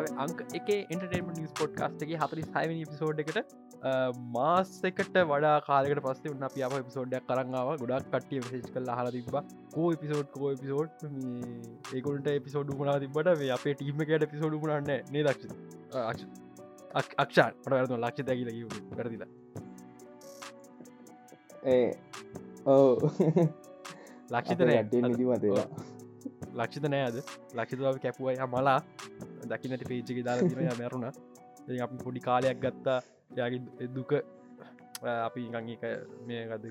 ලංකාව අංක එක ඉන්ටර්ටේම නිස් පොට් කාස්ටගේ හතරි සයිවනි පිසෝඩ් එකට මාස්සකට වඩා කාලකට පස්සේ උන්න අප පිසෝඩ්ඩක් කරන්නාව ගොඩක් කටිය විශේෂ කල් හල තිබ කෝ පිසෝඩ් කෝ පිසෝඩ් ඒකුට පිසෝඩ් මනා තිබට අපේ ටීම කට පිසෝඩ් මනන්න නේ දක්ෂ අක්ෂාන්. පට වැරතු ලක්ෂ දැකිල කරදිලා ඒ ඕ ලක්ෂිතනය නිදිමතේ ලක්ෂිත නෑද? ලක්ෂිතාව කැපුවයි මලා දකිනට පේච්චක දාලා මැරුණ. අපි පොඩි කාලයක් ගත්තා. යාගේ දුක අපි ගක මේ ගද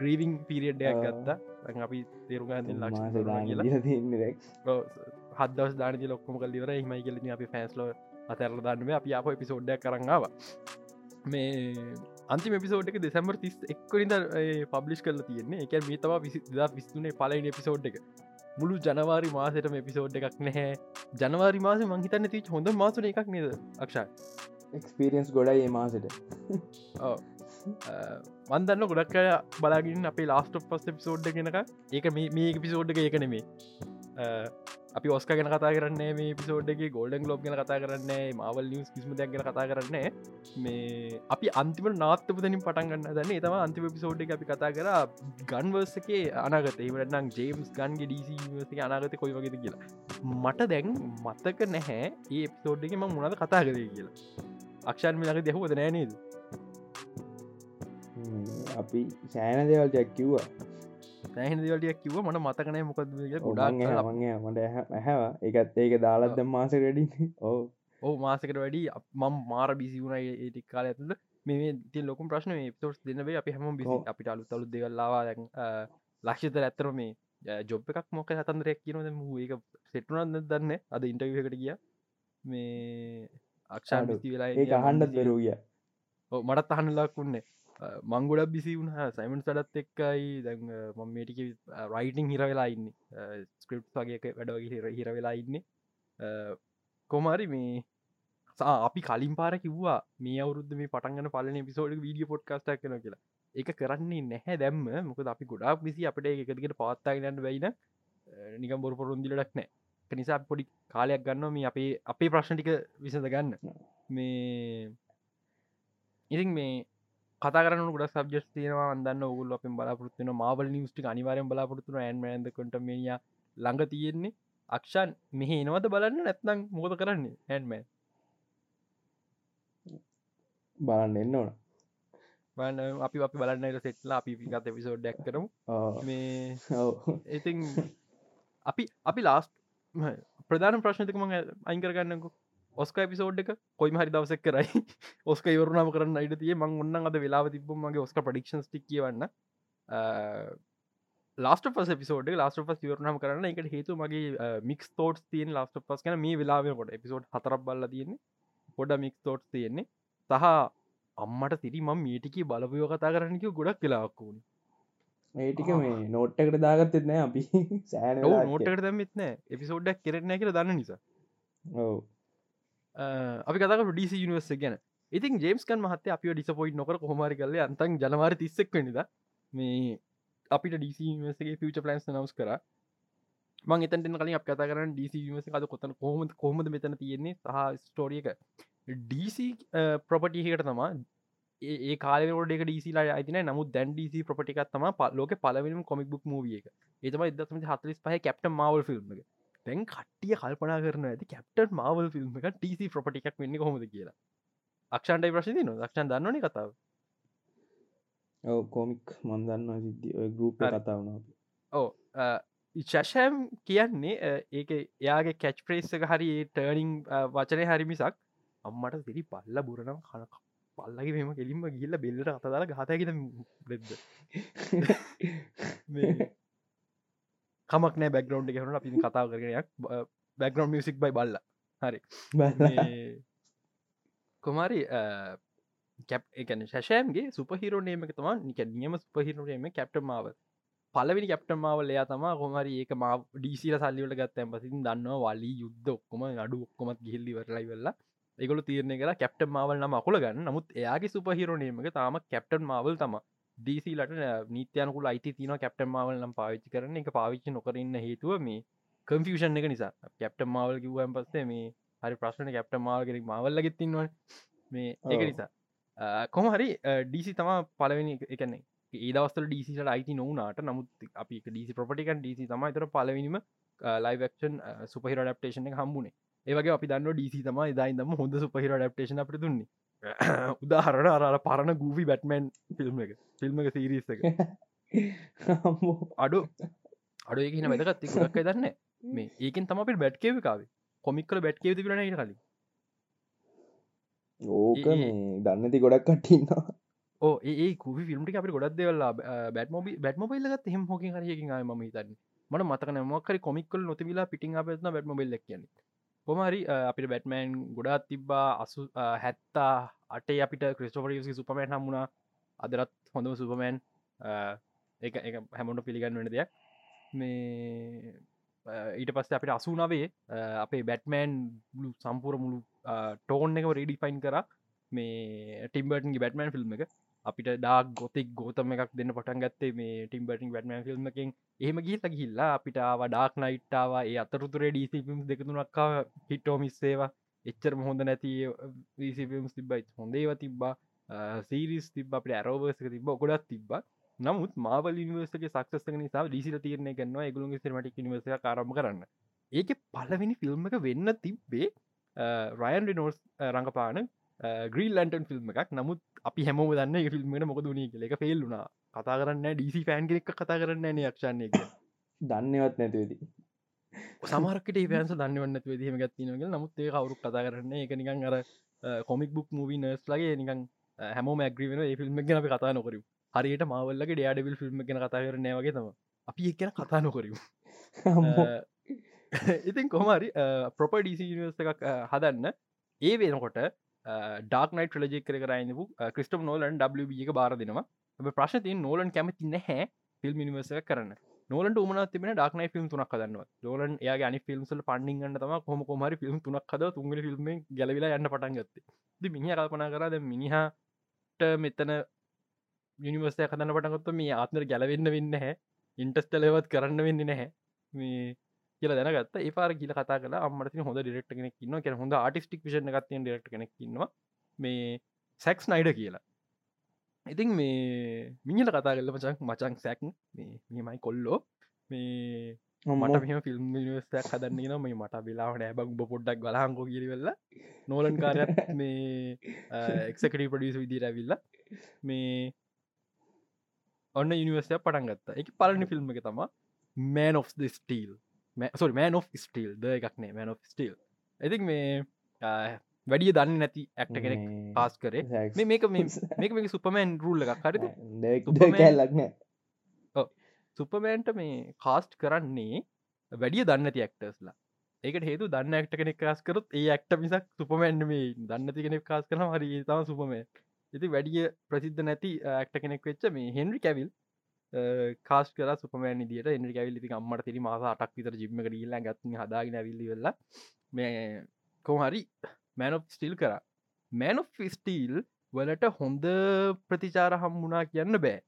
ග්‍රීවිං පිරිියඩ්ඩයක් ගත්තා. අපි ලක්ෂ හදස් දානති ලොක්කොම කල්ලිවර හිමයි කලන අපි ෆෑස්ලෝ අතරල දන්නම අපි අප පිසෝඩ්ඩක් කරන්නාව මේ අන්ති පිසෝඩ් එක දෙසැම්බර් තිස් එක්කරින්ද පබ්ලිස් කල තියෙන්නේ. එක මේ තවා විසි දා විස්තුනේ පලයින පිසෝඩ් එක මුළු ජනවාරි මාසටම එපිසෝඩ් එකක් නැහැ. ජනවාරි මාස මංහිතන්න ති හොඳ මාසන එකක් නේද අක්ෂා එක්ස්පිරියන්ස් ගොඩයි ඒ මාසට වන්දන්න ගොඩක් බලාගින් අපේ ලාස්ට පස් පිසෝඩ් ගෙනක. ඒක මේ පිසෝඩ් එක ඒකනෙමේ අපි ඔස්ක ගෙන කතා කරන්න මේ පිසෝඩ්ගේ ගෝල්ඩන් ලෝබ් ගෙන කතා කරන්න මවල් නිස් කිස්ම දෙයක් ගෙන කතා කරන්න මේ අපි අන්තිම නාත්තපතනින් පටන්ගන්න දන්න තම අන්තිම පිසෝඩ් අපි කතා කර ගන්වර්සකේ අනාගත. ඒවටනම් ජේම්ස් ගන්ගේ ඩීසි අනාගත කොයි වගේද කියලා. මට දැන් මත්තක නැහැ ඒ පිසෝඩ්ගේ ම මුණද කතා කරේ කියලා. අක්ෂන් මිලක දෙහුවද නෑනේද අපි සෑන දෙවල් ජැක්කිව්වා සෑහන දවලටියක් කිව මට මතකනය මොකද ගොඩක් මගේ මට හැවා එකත් ඒක දාලත්ද මාස වැඩි ඕ ඕ මාසකට වැඩි මම් මාර බිසි වුණ ඒටික් කාල ඇතුද මේ ති ලොකුම් ප්‍රශ්න තොස් දෙනවේ අපි හම බිසි අපිට අලු තලු දෙගල්ලාවා ලක්ෂත ඇත්තර මේ ජොබ් එකක් මොක හතන්දරයක් කියනද ඒක සෙටුනන්න දන්න අද ඉන්ටවියකට ගිය. මේ අක්ෂා බිති වෙලා ඒ අහන්ඩත් බෙරූගිය මටත් අහන්නලක් වුන්නේ මංගොඩක් බිසි වුණ. සයිමන් සඩත් එක්කයි. දැන් මමටික රයිටිං හිර වෙලා ඉන්න. ස්ක්‍රප් වගේ වැඩවගේ හිර වෙලා ඉන්න. කොමරි මේ අපි කලින් පාර කිව්වා මේ අවුරුද්ධ මේ පටන්ගන පලන පිසෝඩ වීඩිය පොඩ්කාස්ටක් කන කියලා. එක කරන්නේ නැහැ දැම්ම. මොකද අපි ගොඩක් විසි අපට එකකට පවත්තාගෙනට වෙයින නිකම් බොරු පොරුන්දිලටක් නෑ නිසා පොඩි කාලයක් ගන්න මේ අපේ අපේ ප්‍රශ්ටික විසඳ ගන්න මේ ඉතින් මේ කතර ගොඩ සබ්ජස් තියනවා. අදන්න ඔගුල් අපෙන් බලාපොරත්තුන මාවල් නිස්ටි අනිවාරෙන් බලාපොරත්තුන ඇන්මන්ද කොට මේය ළඟ තියෙන්නේ. අක්ෂන් මෙහ එනවද බලන්න? නැත්නම් මොද කරන්නේ? හැන්ම බලන්න එන්න ඕන. බන්න අපි අපි බලන්නට සෙට්ලා අපි ගත පිසෝඩ් ඩැක් කරමු. මේ ඉතින් අපි අපි ලාස්ට ප්‍රධාන ප්‍රශ්නතිකම අයිකරගන්නකු ඔස්ක පිසෝඩ් එක කොයි හරි දවසක් කරයි. ඔස්ක යවරුණම කරන්න අයිට තිය මං ඔන්න අද වෙලා තිබමගේ ඔස්ක පඩික්ෂන් ටික් කියවන්න. ලාස්ට පස පිසෝඩ් ලාස්ට පස් වරනම කරන්න. එකට හේතු මගේ මික් තෝට් තියෙන් ලාස්ට පස් කන මේ වෙලාවට එපිසෝඩ් හතරක් බල්ල තියෙන්නේ. පොඩ මික් තෝට් තියෙන්නේ. සහ අම්මට තිරි ම මීටිකි බලපයෝ කතා කරන්නක ගොඩක් වෙලාක්කූුණ ඒටික මේ නෝට්ටකට දාගත්තෙත් නෑ අපි. සෑන නෝට්ටකට දැමත්න එපිසෝඩ්ඩක් කරන කියල දන්න නිසා. ඔව අපි කතක ඩිසි යනිවර්ස ගැන. ඉතින් ජේම්ස්කන් මහත අපි ඩිසපොයිට් නොකර කොහමරි කල අන්තන් ජනවාර තිස්සෙක් නිද මේ අපිට ඩිසිගේ පිච පලන්ස් නවස් කර. මං එතට කලින් අප කතා කරන්න ඩිසි විස අද කොතන කොහොම කොහොමද මෙතන තියෙන්නේ සහ ස්ටෝරියක ඩීසි ප්‍රපටිහකට තමා. ඒ කාලට ඩීසිලා අයිතින නමුත් දැන් ඩීසි ප්‍රපටිකත් තම. ලෝක පලවෙන කොමික් බුක් මූවිය එක. ඒතම ඉදම හතලිස් පහ කැප්ට මවල් ෆිල්ම් එක. තැන් කට්ටිය කල්පනා කරන ඇති කැප්ට මවල් ෆිල්ම් එක ටීසි ප්‍රපටිකක් වෙන්න හොමද කියලා. අක්ෂන්ටයි ප්‍රශ්ති න ක්ෂන් දන්නන කතාව? ඔව කොමික් මන්දන්න සිද්ධ. ගරුප කතාවන ඕ ශෂෑම් කියන්නේ ඒක එයාගේ කැච් ප්‍රේස් එක හරි ටර්නිං වචනය හරි මිසක් අම්මට සිරි පල්ල බුරනම් කනක පල්ලගේ මෙම කෙලින්ම ගිල්ල බෙල්ලට අතදාල ගතගෙන බෙද්ද කමක් නෑ බැග්‍රවන්් එකහුණ අපි කතාව කරනයක් බැග්‍රවන්් මියසික් බයි බල්ල. හරි. කොමරි කැප් එකන ශෂයම්ගේ සුපහිරෝනේම තම නික නියම සුපහිරනේම කැප්ට මාව පලවිනි කැප්ට මාවල එයා තම කොමරි ඒක ම ඩීසිල සල්ලිවල ගත්තැන් පසින් දන්න වලි යුද්ධ ඔක්කොම අඩු ඔක්කොමත් ගිල්ලි වරලයි වෙල්ලා එකගොල තීරණය කලා කැප්ට මාවල් නම අකුල ගන්න. නමුත් එයාගේ සුපහිරෝනේමක තාම කැප්ටන් මාවල් තම දීසිලට නීත්‍යයනකුල අයිති තින කැප්ට මාවල් නම් පාවිච්චි කරන එක පාවිච්චි නොකරන්න හේතුව මේ කම්ෆියෂන් එක නිසා. කැප්ට මවල් කිව්වන් පස්සේ මේ හරි ප්‍රශ්න කැප්ට මාල්ගෙනෙක් මවල්ල ගෙත්තින්ව මේ ඒක. නිසා. කොම හරි ඩීසි තමා පලවෙනි එකන්නේ ඒදවස්තල ඩීසිට අයිති නොවනාට නමුත් අපි ඩීසි ප්‍රපටිකන් ඩීසි තම තර පලවෙනිම ලයිවක්ෂන් සුපහිර ඩප්ටේෂන හම්බුණේ ඒවගේ අපි දන්න ඩීසි තම ඉදායිදම හොඳ සුපහිර ඩප්ටේෂන අපට දුන්නේ උදාහරණ අර පරණ ගූවි බැට්මන් ෆිල්ම් එක. ෆිල්ම් එක සිරිස් එක. අඩු. අඩු ඒකන වැදගත්. ගොඩක් දන්න මේ ඒකෙන් තම අපට බැට්කේවිකාව කොමික්කල බැට්කේව තිබෙන කලින්? ඕක දන්නති ගොඩක් කට්ටින්නවා ඕ ඒ කුවි ෆිල්ම්ටි අපි ගොඩක් දෙවල්ලා බැට්මෝබි බැට්මොබයිල්ලගත් හෙම හොක හරයකින් ම තන්න මට මතකන මොක්කර කොමික්කල් නොතිවිලා පිටිං අපත්න බැට්මොබයිල්ල කියන්න කොමරි අපිට බැට්මෑන් ගොඩාත් තිබ්බා. අසු හැත්තා අටේ අපිට ක්‍රිස්ටෝපරියසි සුපමෑන් හම්මුණා අදරත් හොඳම සුපමෑන් එක එක හැමොට පිළිගන්න වෙන දෙයක්. මේ ඊට පස්ස අපිට අසුනාවේ අපේ බැට්මෑන් සම්පුර මුළු ටෝන් එක රඩි ෆයින් කර. මේ ටිම්බර්ටන්ගේ බැටමන් ෆිල්ම් එක. අපිට ඩාක් ගොතෙක් ගෝතම එකක් දෙන්න පටන් ගත්තේ මේ ටිම්බර්ටින් බැටමන් ෆිල්ම් එකින්. එහෙම ගීත ගිල්ලා අපිට ඩාක් නයිට්ටාව ඒ අතරුතුර ඩීසිපිම් දෙකතුනක්කා හිටෝ මිස්සේවා එච්චර හොඳ නැති ීසිපිම්ස් තිබ්බයි හොඳේව තිබ්බා. සීරිස් තිබ අපට ඇරෝවර්සක තිබ ගොඩත් තිබ්බ. නමුත් මාවල නිවර්සගේ සක්සක නිසා ඩීසිට තිරණය ගන්නවා ගුලුගේ සිරමටික් නිවස කරම කරන්න. ඒක පලවෙනි ෆිල්ම් එක වෙන්න තිබ්බේ රයන් රිනෝස් රඟපාන ග්‍රීල් ලන්ටන් ෆිල්ම් එකක්. නමුත් අපි හැමෝම දන්න ෆිල්ම්මට මොකද වනී කියල. එක ෆෙල්ලුනා කතා කරන්න ඩීසි ෆෑන් කෙනෙක් කතා කරන්න න එක දන්නවත් නැතිවෙදි සමරකට පෑන්ස දන්නවන්න වෙදීම ගත්තිනග නමුත් ඒ කවරු කතා කරන්න එක නිකන් අර කොමික් බුක් මූවී නර්ස් ලගේ නිකන් හැම මැග්‍රීවෙන ඒ ෆිල්ම් ගැන කතා නොකරු හරියට මවල්ලගේ ඩයාඩබිල් ෆිල්ම් ගැන කතා කරන වගේ තම අපි එක් ගැන කතා නොකරමු. ඉතින් කොමරි ප්‍රොප ඩීසි නිවර්ස එකක් හදන්න. ඒ වෙනකොට ඩක් නයි ්‍රලජෙක් කර කරයිනපු ක්‍රිස්ටම් නෝලන් ව එක බාර දෙනවා. ප්‍රශ්ති නෝලන් කැමති නැහැ ෆිල්ම් නිවර්ස එක කරන්න. නොලට උමන තිබෙන ඩක්නයි ෆිල්ම් තුනක් හදන්නවා ලෝලන් එයා අනි ෆිල්ම්සල් පන්ඩිගන්න තම කොම කොමරි ෆිල්ම් තුනක් හද තුන්ග ෆිල්ම් ගැලවිලා යන්න පටන් ගත්ත. මිනි කල්පනා කරද මිනිහට මෙතන යනිවර්සය කදන්න පටගොත්ත මේ ආත්මර ගැලවෙන්න වෙන්න හැ ඉන්ටස්ටලවත් කරන්න වෙන්න නැහැ. මේ කියල දැනගත් ඒපාර කියල කතා කල අම්මට හොඳ ඩිරෙක්ට කෙනෙක් න්න කිය හොඳ ආටිස්ටික් විෂන ගත්තිය ඩෙක්ට කෙනෙක්කින්නවා මේ සැක්ස් නයිඩ කියලා. ඉතින් මේ මිනිල කතා කල මචක් මචං සැක් මේ මයි කොල්ලෝ. මේ මට මෙම ෆිල්ම් නිවස්යක් හදන්න න මේ මට වෙලාවට ඇබක් උඹ පොඩ්ඩක් ගලහංකෝ කිරිවෙල්ල නෝලන් කාරත් මේ එක්සකට පඩියස විදිර ඇවිල්ල මේ ඔන්න යනිවර්සය පටන් ගත්ත. එක පලනි ෆිල්ම් එක තම Man of the Steel sorry Man of Steel ද එකක්නේ මෑන් of ස්ටීල් ඇති මේ වැඩිය දන්න නැති ඇක්ට කෙනෙක් පාස් කරේ. මේක මේක මේක සුපමෑන් රුල්ල එකක් හරිද කැල්ලක්න සුපමෑන්ට මේ කාස්ට් කරන්නේ වැඩිය දන්න ඇති ඇක්ටර්ස්ලා ඒකට හේතු දන්න ඇක්ට කෙනෙක් කාස් කරොත් ඒ ඇක්ට මිසක් සුපමෑන්ඩ මේ දන්නති කෙනෙක් කාස් කරන හරි තම සුපමෑ ඉති වැඩිය ප්‍රසිද්ධ නැති ඇක්ට කෙනෙක් වෙච්ච මේ හෙන්රි කැවිල් කාස් කර සුපමෑන් දිට එන්රි කැවිල් ති අම්මට තිරි මාස අටක් විතර ජිම්ම කරල්ල ගත්න හදාගෙන ඇවිල්ලි වෙල්ල මේ කොහරි මෑනොප් ස්ටිල් කර. මෑනො ස්ටීල් වලට හොඳ ප්‍රතිචාර හම්මුණා කියන්න බෑ.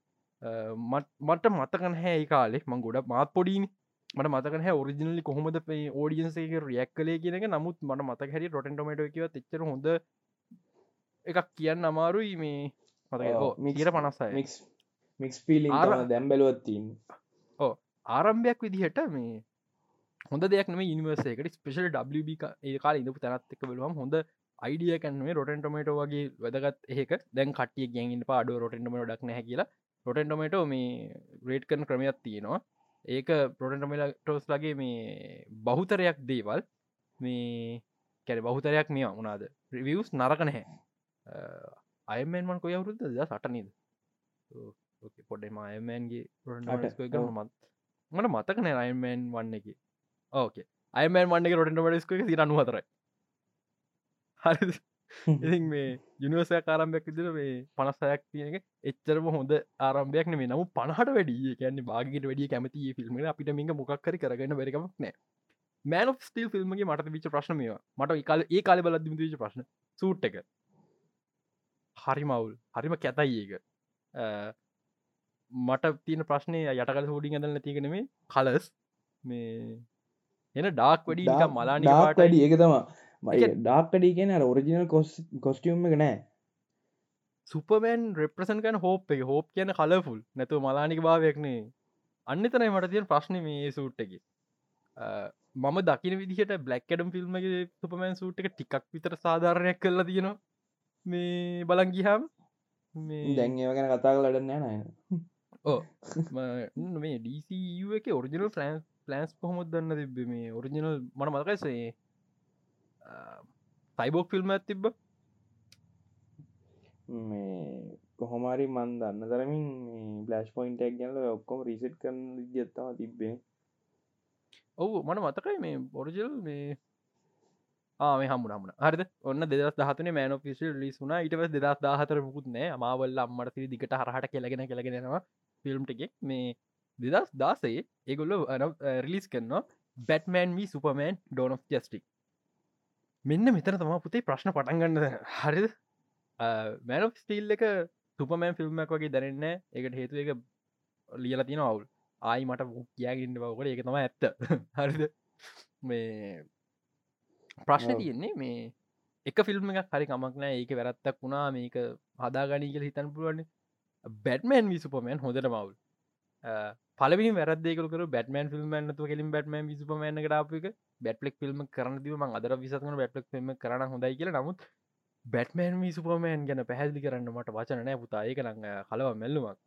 මට මතකන හැ කාලෙ. මං ගොඩ මාත් පොඩීනි මට මතකන හැ ඔරිජිනලි කොහොමද පේ ෝඩියන්සේ රියක් කලේ කියනක නමුත් මට මතක හැරි රොටන්ටමට කිව එච්චර හොඳ එකක් කියන්න අමාරුයි මේ මත කියර පනස්සයි මික්ස් මික්ස් පිලි දැම්බලුවත්තින් ආරම්භයක් විදිහට මේ හොඳ දෙයක් නම නිවර්සේකට ස්පේෂල් ඒ කාල ඉඳපු තැනත් එක බලුවම් හොඳ අයිඩිය කැන්ේ රොටන් ටොමට වගේ වැදගත් ඒක දැන් කටිය ගැගින් පාඩ රොටන්ටම ඩක් නැ කියලා. රොටන් ටොමට මේ රේට් කන ක්‍රමයක් තියෙනවා. ඒක පොටන්ටමල ටෝස් ලගේ මේ බහුතරයක් දේවල්. මේ කැර බහුතරයක් මේ වුණාද රිවියස් නරක නැහැ. අයමෙන්මන් කොය වරුද්ද ද සටනීද පොඩ්ඩම අයමන්ගේ මත් මට මතකන අයමන් වන්න එක. ඕකේ අයමන් වන්න රොටට ඩස්ක සිර අනුහතරයි හරි. ඉති මේ යුනිවර්සය කාරම්භයක් විදිර මේ පනස්සයක් තියනක එච්චරම හොඳ ආරම්භයක් නේ නමු පනහට වැඩිය. කියන්න බාගට වැඩිය කැමති ෆිල්ම් අපිට මේක මොක්කර කරගන්න බැරිකමක් නෑ. මෑන ස්ටිල් ෆිල්ම්ගේ මට විච ප්‍රශ්නමය මට කාල ඒ කාල බලද විච ප්‍රශ්න. සූට් එක. හරි මවුල් හරිම කැතයි ඒක මට තියන ප්‍රශ්නය යටකල හෝඩින් ඇදල තියගෙන මේ කලස් මේ එන ඩාක් වැඩි මලානි වැඩි. ඒක තමා ඒක- ඩාක්කඩි කියෙන ඔරිජිනල් කොස් කොස්ටියම් එක නෑ. සුපමන් රෙප්‍රසන් කන හෝප් එක. හෝප් කියන කලෆුල් නැතුව මලානික භාවයක්නේ අන්න තනයි මට තියෙන ප්‍රශ්න මේ සූට් එක. මම දකින විදිහට බ්ලක්කඩම් ෆිල්ම් සුපමන් සූට් එක ටිකක් විතර සාධාරණයක් කරලා තියෙනවා. මේ බලන් ගිහාම මේ දැන් ඒව ගැන කතා ලඩන්න නය ම- මේ ඩීසූ එක ඔරිජිනල් ෆලන්ස් පලන්ස් කොහොමත් දන්න තිබ මේ ඔරිජිනල් මන මතකයිසේ සයිබෝක් ෆිල්ම් ඇතිබ්බ මේ කොහොමරි මන් දන්න තරමින් බ්ලස්් පොයින්ටක් ගැල ඔක්කොම රිසිට් කරන විදිත්තම තිබ්බේ. ඔවු මට මතකයි මේ ඔරිජල් මේ ආම හම හම හරද? ඔන්න දෙදස් දහතන මෑන පිසිල් ලිස් වුනා ඉටවස් දෙදස් දාහතර මුකුත් නෑ අමාවල්ල අම්මට දිකට හරහට කෙලගෙන කෙලගෙනවා ෆිල්ම් ටිකෙක් මේ දෙදස් දාසේ ඒගොල්ල රිලිස් කරනවා බැටමෑන් වී සුපමෑන් ඩෝන් ජස්ටික් මෙන්න මෙතන තමා පුතේ ප්‍රශ්න පටන්ගන්න හරිද? මෑන ස්ටීල් එක සුපමෑන් ෆිල්ම්මක් වගේ දැනන්න එකට හේතු එක ලියල තින අවුල්. ආයි මට කියගින්න බවකට ඒක තම ඇත්ත. හරිද? මේ ප්‍රශ්න. තියෙන්නේ මේ එක ෆිල්ම් එකක් හරි කමක් නෑ ඒක වැරත්තක් වුණා. මේක හදාගනී කියල හිතන් පුළුවන් බැටමන් විසුපමන් හොඳට මවුල් පලවි වැරදේකර බැටමන් ෆිල්ම් න්නතු කෙලින් බැටමන් විසුපමන ටාපික බැට්ලෙක් ෆිල්ම් කරන දීම අදර විසකන බැට්ලෙක් ෆිල්ම් කරන හොඳයි කියල. නමුත් බැටමන් වී සුපමෑන් ගැන පැහැදිලි කරන්න මට වචන නෑ පුතා. ඒක නං කලව මෙල්ලුමක්.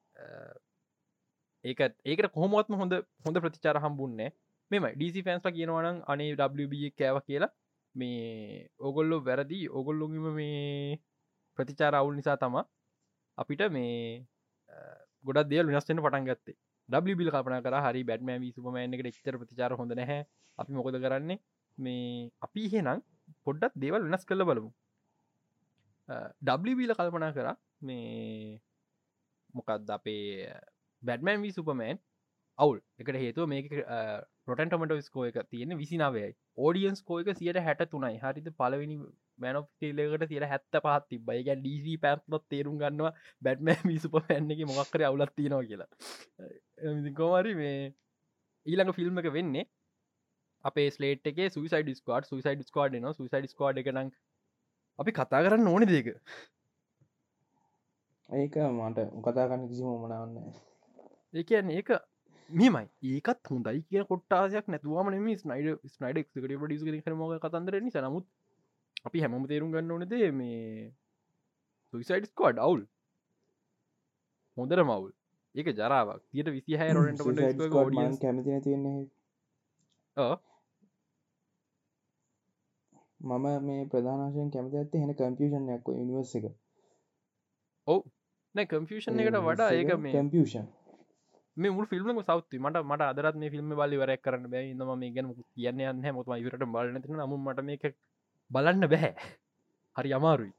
ඒක ඒකට කොහොමත්ම හොඳ හොඳ ප්‍රතිචාර හම්බුන්නේ මෙම ඩීසි ෆෑන්ස්ල කියනවනම් අනේ WB කෑව කියලා. මේ ඔගොල්ලො වැරදි. ඔගොල්ලොගම මේ ප්‍රතිචාර අවුල් නිසා තම අපිට මේ ගොඩ දෙල් වෙනස්ටෙන් පටන් ගත්තේ. ඩබිල් කපන කර හරි බැටම සුපමෑන එකට එක්තර ප්‍රතිචාර හොඳ නැහැ. අපි මොකද කරන්නේ? මේ අපි එහෙනම් පොඩ්ඩත් දේවල් වෙනස් කළ බලමු. ඩබිල කල්පනා කර මේ මොකක්ද අපේ බැඩමන් වී සුපමෑන් අවුල්. එකට හේතුව මේක රොටන්ටමට ස්කෝ එක තියෙන විසිනාවයි. ඕඩියන්ස් කෝයක සියට හැට තුනයි හරිත පලවෙනි මැනොප්ටේලකට තියට හැත්ත පහත් තිබයි ගැ ඩීසි පැත්ලොත් තේරුම් ගන්නවා බැට්ම විසුපපැන්න එක මොක්කර අවුලත් තියෙනවා කියලා. කෝමරි මේ ඊළඟ ෆිල්ම් එක වෙන්නේ අපේ ස්ලේට් එක සුයිසයිඩ ස්කෝඩ් සුයිසයිඩ ස්කෝඩ් න සුයිසයිඩ ස්කෝඩ් එක නම් අපි කතා කරන්න ඕන දෙක ඒක මට කතාගන්න කිසි මොමනාවන්න ඒකන්න ඒක මෙමයි ඒකත් හොඳයි කිය කොට්ටාසයක් නැතුවම නෙම ස්නයිඩ ස්නයිඩක් කට ඩිස් කරමෝග කතන්දර නිසා. නමුත් අපි හැමම තේරුම් ගන්න ඕනද මේ සුයිසයිඩ් ස්කෝඩ් අවුල්. හොඳර මවුල් ඒක ජරාවක්. තියට විසි හැ රොට කැමතින තියන්නේ මම මේ ප්‍රධානශයෙන් කැමති ඇත්තේ හෙන කම්පියෂන්යක් නිවර්ස එක. ඔව. නැ කම්පියෂන් එකට වඩා ඒක මේ කම්පියෂන් මේ මුල් ෆිල්ම් සෞති මට මට අදරත් මේ ෆිල්ම් බලි වරක් කරන්න බෑ ඉදම මේ ගැන කියන්න යන්න මොතම ඉවරට බලන ති නම මට මේක බලන්න බැහැ. හරි අමාරුයි.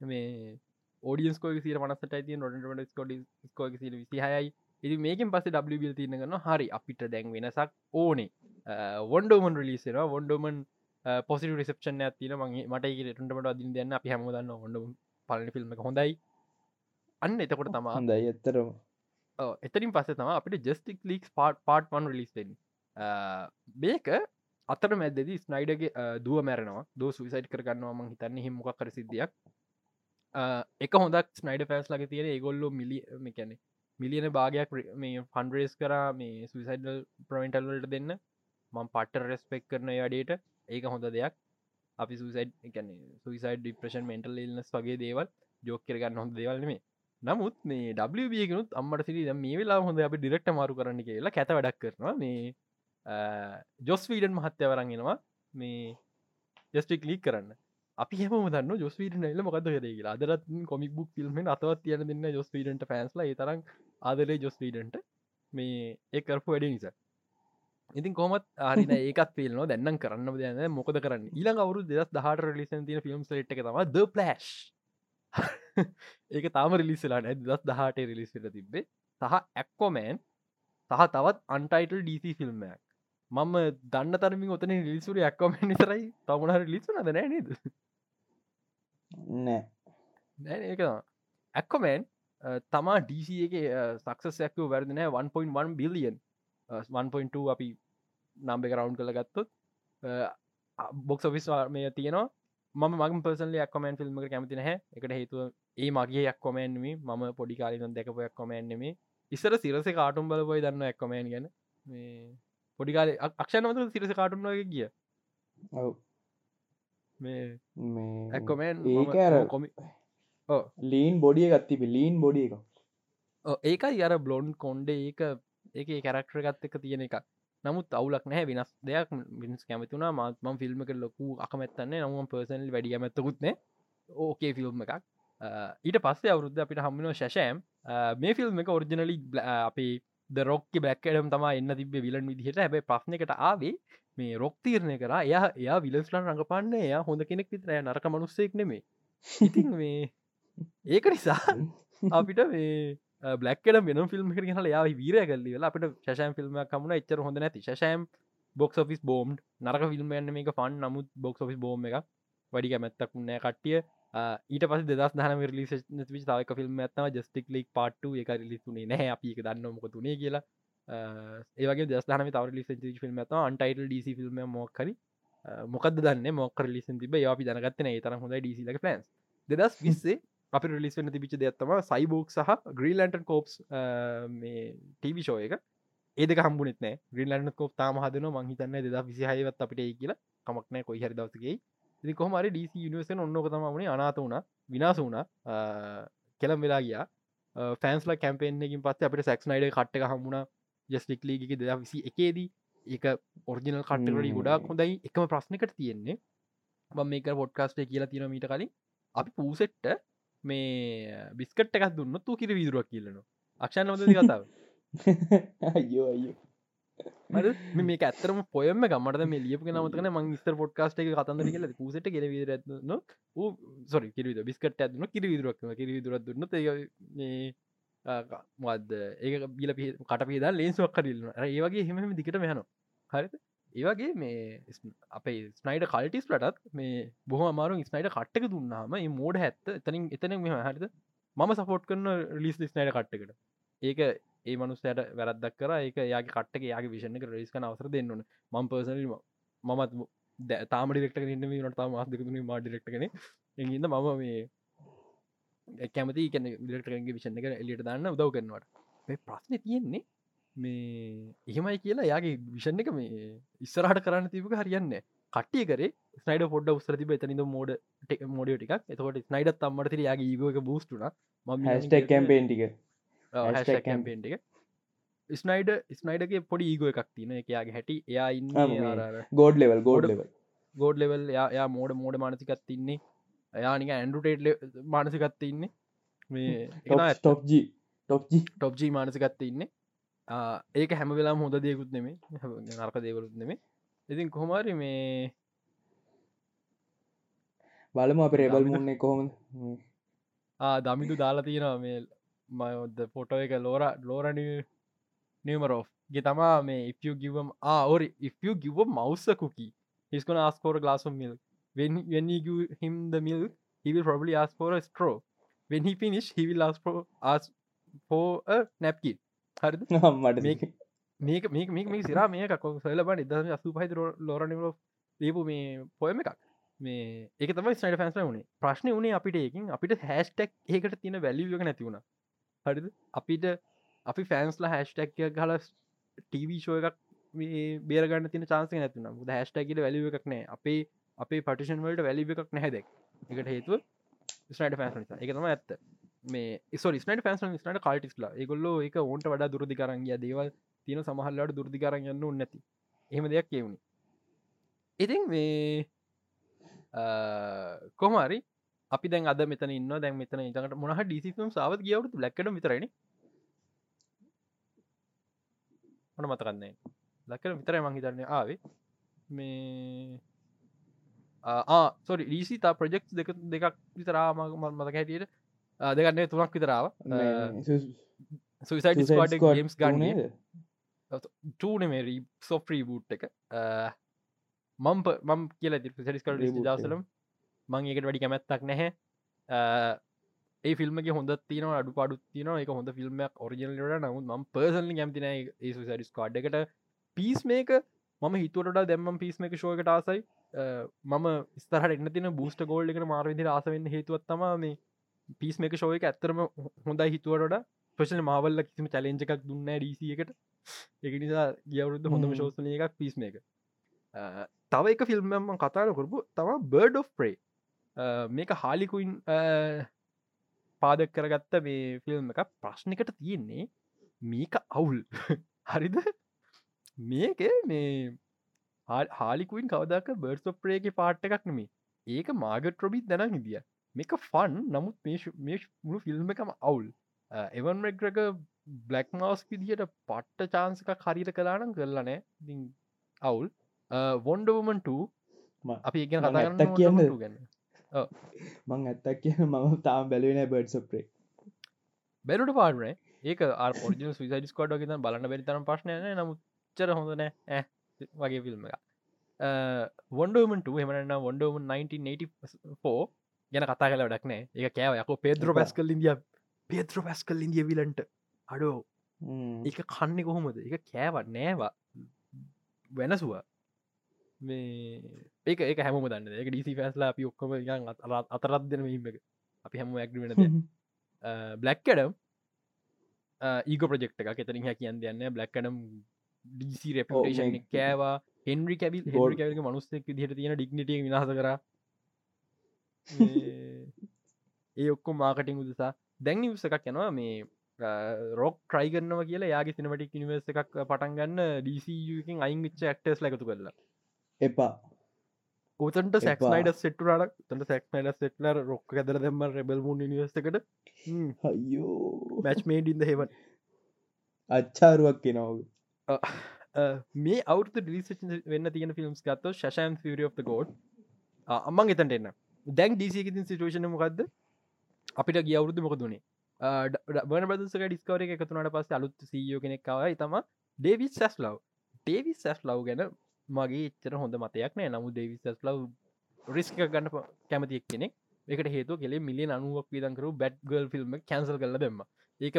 මේ ෝඩියස් කෝ සිර මනසට ති ොට ස්කොඩ ස්කෝ සිර විසිහයයි ඉති මේකින් පස ඩබල් තියන ගන්න හරි අපිට දැන් වෙනසක් ඕනේ. වොන්ඩෝමන් රිලිසෙන වොන්ඩෝමන් පොසි රිසප්ෂන් ඇතින මගේ මට රටට අදින් දෙන්න අපි හැමදන්න හොඩ පලන ෆිල්ම් හොඳයි. අන්න එතකොට තමා හොඳයි. ඇත්තරම එතරින් පස්ස තම අපිට Justice League part part one රිලිස්ෙන් මේක අතර මැදදි ස්නයිඩගේ දුව මැරනවා. දෝ සුවිසයිට් කරගන්නවා මං හිතන්න. හිමොක් කර සිද්ධියක්. එක හොඳක් ස්නයිඩ ෆෑස් ලගේ තියෙන ඒගොල්ලො මිලි මේකැනෙ මිලියන භාගයක් මේ ෆන්ඩරේස් කර මේ සුවිසයිඩල් ප්‍රවෙන්ටල්වලට දෙන්න. මං පට්ට රෙස්පෙක් කරන අඩේට ඒක හොඳ දෙයක්. අපි සුසයිඩ් එකන සුයිසයිඩ් ඩිප්‍රෂන් මෙන්ටල් ඉල්නස් වගේ දේවල් ජෝක කරගන්න හොඳ දේවල්නේ නමුත් මේ ඩබියගෙනුත් අම්මට සිරි මේ වෙලා හොඳ අපි ඩිරෙක්ට මාරු කරන්න කියලා කැත වැඩක් කරනවා. මේ ජොස් වීඩන් මහත්‍යවරන්ගෙනවා මේ ජස්ටික් ලීක් කරන්න. අපි හම දන්න ජොස්වීට නල මොකද කරේ කියලා. අදරත් කොමික් බුක් ෆිල්ම් අතවත් තියන දෙන්න ජොස් වීඩන්ට ෆෑන්ස්ල තරම් ආදරේ ජොස් වීඩන්ට මේ ඒ කරපු වැඩ නිසා. ඉතින් කොමත් ආරින ඒකත් පේලන දැන්නම් කරන්න දයන මොකද කරන්න? ඊළඟ අවුරු දෙදස් දහට රිලිසන් තින ෆිල්ම් ට එක තම ද පලස්් ඒක තාම රිලිස්සලා නැ. දස් දහට රිලිස්සට තිබ්බේ. සහ ඇක්කෝමෑන් සහ තවත් අන්ටයිටල් DC ෆිල්ම්මයක් මම දන්න තරමින් ඔතන ලිසුර ඇක්කෝමෙන් නිතරයි තමුණහර ලිස්සුන ද නෑ නේද? නෑ. නෑ ඒක ඇක්කොමෑන් තමා DC එක සක්සස්යක්ව වැරදිනෑ 1.1 බිලියන් 1.2 අපි නම්බ එක රවන්් කළ ගත්තොත් බොක්ස් ඔෆිස් මේ තියෙනවා. මම මග පර්සන්ල ක්කමන් ෆිල්ම් කැමති හැ එකට හේතුව ඒ මගේ ක්කොමන්ම මම පොඩි කාලින දැකපු ක්කොමන්නෙම ඉස්සර සිරස කාටුම් බලපොයි දන්න එක්කොමෑන් ගැන. පොඩිකාල අක්ෂණමත සිරස කාටුන් වගේ ගිය. ඇක්කොමෑන් ඒක අර කොමි ලීන් බොඩිය ගත්තිබ ලීන් බොඩිය එක. ඒකයි අර බ්ලොන්් කොන්්ඩ ඒක ඒක කැරක්ටර ගත්ත එක තියෙන එක නමුත් අවුලක් නැහැ වෙනස් දෙයක් මිනිස් කැමතුනා මාත්ම ෆිල්ම් එක ලොකු අකමැත්තන්නේ නමුම් පර්සනල් වැඩිය මැත්තකුත්න ඕකේ ෆිල්ම් එකක් ඊට පස්සේ අවුරුද්ධ අපිට හම්බිනෝ ශෂෑම්. මේ ෆිල්ම් එක ඔරිජිනලි අපේ දරොක්ක බැක්කඩම් තම එන්න තිබ විලන් විදිහට. හැබයි ප්‍රශ්නකට ආවේ මේ රොක් තීරණය කර. එයා එයා විලස්ලන් රඟපන්න එයා හොඳ කෙනෙක් විතරය. නරක මනුස්සෙක් නෙමේ ඉතින් මේ ඒක නිසා අපිට මේ බ්ලක්කට වෙන ෆිල්ම් හල යා වීර කල්ල අපට ශෂයම් ෆිල්ම් කමුණ එච්චර හොඳ නැති. ශෂයම් බොක්ස් ෆිස් බෝම්් නරක ෆිල්ම් යන්න මේක ෆන් නමුත් බොක්ස් ෆිස් බෝම් එක වැඩි කැමැත්තක්ුන්නෑ කට්ටිය ඊට පස දෙදස් දහන රිලිස් විච තාවක ෆිල්ම් ඇත්තම ජස්ටික් ලික් පාට්ට එක රිලිස්තුනේ නැහැ. අපි එක දන්න මොක තුනේ කියලා. ඒවගේ දස්න තව ලිස් ිල්ම් ඇත අන්ටයිට ඩ ිල්ම් මොක්කරි මොකද දන්න? මොක් ලිස් තිබ අපි දනගත්තන ඒ තරම් හොඳ ඩ ලක පලන්ස් දෙදස් විස්සේ අපි රිලිස් වන්න තිබිච දෙයක්ත්තම සයිබෝක් සහ ග්‍රීලන්ටන් කෝප්ස් ටීවි ෂෝ එක. ඒද හම්බුනෙත් නෑ ග්‍රීලන්ඩ කෝප් තාම හදන මහිතන්න දෙද විසිහයවත් අපිට කියලා. කමක්නෑ කොයි හරි දවසගේ ඉති කොහමරි ඩීසි යනිවර්සන් ඔන්නක තමවුණේ අනාත වුණ විනාස වුණ. කෙලම් වෙලා ගියා. ෆෑන්ස්ල කැම්පෙන්කින් පස්ස අපට සැක්ස් නයිඩ කට්ට හමුණ ජස්ටික්ලීග දෙද විසි එකේදී ඒක ඔරිජිනල් කට්ටකට ගොඩක් හොඳයි. එකම ප්‍රශ්නකට තියෙන්නේ. බ මේක පොඩ්කාස්ටේ කියලා තින මීට කලින්. අපි පූසෙට්ට මේ බිස්කට් එකක් දුන්න තු කිර විදුරුවක් කියලන අක්ෂණ නොද කතාව. අයෝ අයෝ මේ ඇතරම පොයම ගමට මේ ලියප නමතන මං ස්තර පොඩ්කාස්ට එක කතන්ද කියල පූසට කෙර විදරත්න ූ සොරි කිරවිද බිස්කට ඇදන කිරි විදුරක්ම කිරි විදුරත් දුන්න. මද ඒක බිල කට පිදා ලේන්සුවක් කරල්න ඒවගේ හෙම දිකට මෙහන හරිත ඒවගේ මේ අපේ ස්නයිඩ කල්ටිස් ලටත් මේ බොහ මාරු ස්නයිඩ කට්ටක දුන්නාම මෝඩ හැත්ත එතනින් එතන මෙම හරිත මම සපෝට් කරන ලිස් ස්නයිඩ කට්ටකට ඒක ඒ මනුස්සයට වැරදක් කර. ඒක යාගේ කට්ටක යාගේ විෂණ රේස්ක අවසර දෙන්නන මං පර්සනීම මමත් තාම ඩිරෙක්ට ඉන්න නට තාම ආදකතුන මා ඩිරෙක්ටගෙන එගන්න මම මේ කැමති කැන ඩිරෙක්ටරගේ විෂණ එක එලියට දන්න උදව කරනවට මේ ප්‍රශ්න තියෙන්නේ මේ එහෙමයි කියලා යාගේ විෂණ එක මේ ඉස්සරහට කරන්න තිබක හරියන්න කට්ටිය කරේ ස්නයිඩ පොඩ උස්රතිබ එතනිද මෝඩ ටෙක් මෝඩිය ටික් එතකොට ස්නයිඩත් අම්මට යාගේ ඒගක බූස්ටුන ම හැස්ටක් කැම්පේන් ටික කැම්පේන්ට එක ස්නයිඩ ස්නයිඩගේ පොඩි ඒගෝ එකක් තින එකයාගේ හැටි එයා ඉන්න god level god level god level යා මෝඩ මෝඩ මානසිකත් තින්නේ එයානික ඇන්ඩුටේට් මානසිකත්ත ඉන්නේ. මේ ටොප්ජි ටොප්ජි ටොප්ජී මානසිකත්ත ඉන්නේ. ඒක හැම වෙලා හොඳ දෙයකුත් නෙමේ නර්ක දේවලුත් නෙමේ ඉතින් කොහොමරි මේ බලම අප රෙබල් මුන්නේ කොහොම දමිදු දාලා තියෙනවා මේ මයොද පොටෝ එක ලෝර ලෝරණ නියමරෝ් ගේ තමා මේ mouse a cookie he's gonna ask for a glass of milk. When you give him the milk he will probably ask for a straw. When he finish he will ask for ask for a napkin. හරිද? මට මේක මේක මේක මේක මේ සිරා මේක කො සලබ ඉදම අසු පහි ලෝරනිවල දීපු මේ පොයම එකක්. මේ ඒක තමයි ස්නයිට ෆැන්ස් වුණේ ප්‍රශ්න වුණේ අපිට ඒකින්. අපිට හැස්ටක් ඒකට තියෙන වැලියක නැතිවුණ හරිද? අපිට අපි ෆෑන්ස්ලා හැස්ටැක් හල ටීවීෂෝ එකක් බේරගන්න තින චාන්සය නැතින ද හැස්ටැකිට වැලිව එකක් නෑ අපේ අපේ පටිෂන් වලට වැලිව එකක් නැහැදෙක් එකට හේතුව ස්නයිට ෆෑන්ස් නිසා. එක තම ඇත්ත. මේ ස්නට ෆෑන්ස් ස්නට කල්ටිස්ලා ඒගොල්ලෝ එක ඕන්ට වඩා දුරදි කරංගිය දේවල් තියෙන සමහල්ලට දුරදි කරන්න යන්න නැති. එහෙම දෙයක් කියවුණේ ඉතින් මේ කොමරි අපි දැන් අද මෙතන ඉන්න දැන් මෙතන ඉතකට මොනහ ඩිසිම් සාවත් ගියවුතු ලක්කට විතරන මොන මතකන්නේ ලක්කට විතර මං හිතරන්න ආවේ. මේ සොරි ඩීසි තා ප්‍රජෙක්් දෙක දෙකක් විතරාම මතක හැටියට. දෙගන්නේ තුනක් විතරාව සුයිසයිඩ ගම්ස් ගන්නේ ටනමේ සොෆ්‍රී බූට් එක. මම්ප මම් කියලා සරිස්කට දසලම් මං ඒකට වැඩි කැමැත්තක් නැහැ. ඒ ෆිල්ම්ගේ හොඳ තින අඩු පාඩු තින එක හොඳ ෆිල්ම්මක් ඔරිජනලට නමුත් ම පර්සල් කැමතින සරිස් කාඩ් එකට. පිස් මේක මම හිතුවට දැම්ම පිස්ම එක ශෝකට ආසයි. මම ස්තරට එන්න තින බූස්ට ගෝල්ඩ එකට මාර්විදි ආසවෙන්න හේතුවත්තම මේ පිස් මේක ශෝය එක ඇත්තරම හොඳයි හිතුවට පශන මාවල්ල කිසිම චලෙන්ජ එකක් දුන්න ඩීසි එකට. එක නිසා ගියවරුද්ධ හොඳම ශෝසන එකක් පිස් මේක තව එක ෆිල්ම්ම කතාර කරපු තම බර්ඩ් of ප්‍රේ මේක හාලිකුයින් පාදක් කරගත්ත මේ ෆිල්ම් එක ප්‍රශ්නිකට තියෙන්නේ මේක අවුල්. හරිද? මේක මේ හාලිකුයින් කවදක් බර්ස් ඔප්‍රේගේ පාට් එකක් නෙමේ ඒක මාගට රොබිත් දැන හිදිය මේක ෆන් නමුත් මේ මුළු ෆිල්ම් එකම අවුල්. එවන් රෙක්රක බ්ලක් මවස් විදිහට පට්ට චාන්සක හරිර කලානම් කරලනෑ අවුල්. වොන්ඩවමන්ට අපි ඉගෙන කතා කියන්න ගැන්න මං ඇත්තක් කිය මම තාම බැලවෙන බඩ් සප්‍රේ බැලුට පාඩනේ ඒක පොජ විසයිඩ ස්කොඩ් ගෙත බලන්න බැරිතරම් ප්‍රශ්නය නමුච්චර හොඳනෑ වගේ ෆිල්ම් එක වොන්ඩමට හමන වොන්ඩම 1984 ගැන කතා කල ඩක් නෑ. ඒ කෑව. යක පේද්‍ර පැස්කල් ඉදිය පේත්‍ර පැස්කල් ඉදිය විලන්ට අඩෝ. එක කන්නේ කොහොමද? එක කෑවත් නෑවා. වෙනසුව මේ ඒක ඒක හැම දන්න එක ඩිසි ෆැස්ලා අපි ඔක්කොම අතරත් දෙන හිම එක. අපි හැම. ඇක්ට වෙන බ්ලක්කඩම් ඒග ප්‍රජෙක්් එක එතරින් හැ කියන්න යන්න බ්ලක්කඩම් ඩීසි රෙපටේෂන් කෑවා. හෙන්රි කැබිල් හෝඩ කැවක මනුස්සෙක් දිහට තියෙන ඩික්නටිය විනාස කර. ඒ ඔක්කො මාකටිං උදසා. දැන් නිවස එකක් යනවා. මේ රොක් ට්‍රයිගන්නව කියලා යාගේ සිනමටික් නිවර්ස එකක් පටන් ගන්න ඩීසිකින් අයින් විච්ච ඇක්ටස් ලකතු කරලා එපා. උතන්ට සැක්නයිඩ සෙට්ටරට තට සැක්නයිඩ සෙට්ලර රොක් ඇදර දෙම රෙබල් මුන් නිවස්කට අයෝ මැච් මේඩින්ද හෙවන් අච්චාරුවක් කෙනව මේ අවුත ඩිලිස වෙන්න තියෙන ෆිල්ම්ස් ගත්ත ශෂන් ිය of ගෝඩ් අම්මන් එතන්ට එන්න. දැන් ඩීසිකිතින් සිටුවේෂන මොකක්ද අපිට ගිය අවුරුදු මොකදුනේ බන බදසක ඩිස්කවර එක එකතුනට පස්ස අලුත් සීයෝ කෙනෙක්කාවයි තම ඩේවිස් සැස් ලව් ඩේවිස් සැස් ලව් ගැන මගේ එච්චර හොඳ මතයක් නෑ. නමු ලව් රිස්ක ගන්න කැමතික් කෙනෙක් එකට හේතු කෙලේ මිලියන අනුවක් විදකරු බැඩ් ගල් ෆිල්ම් කැන්සල් කල දෙම ඒක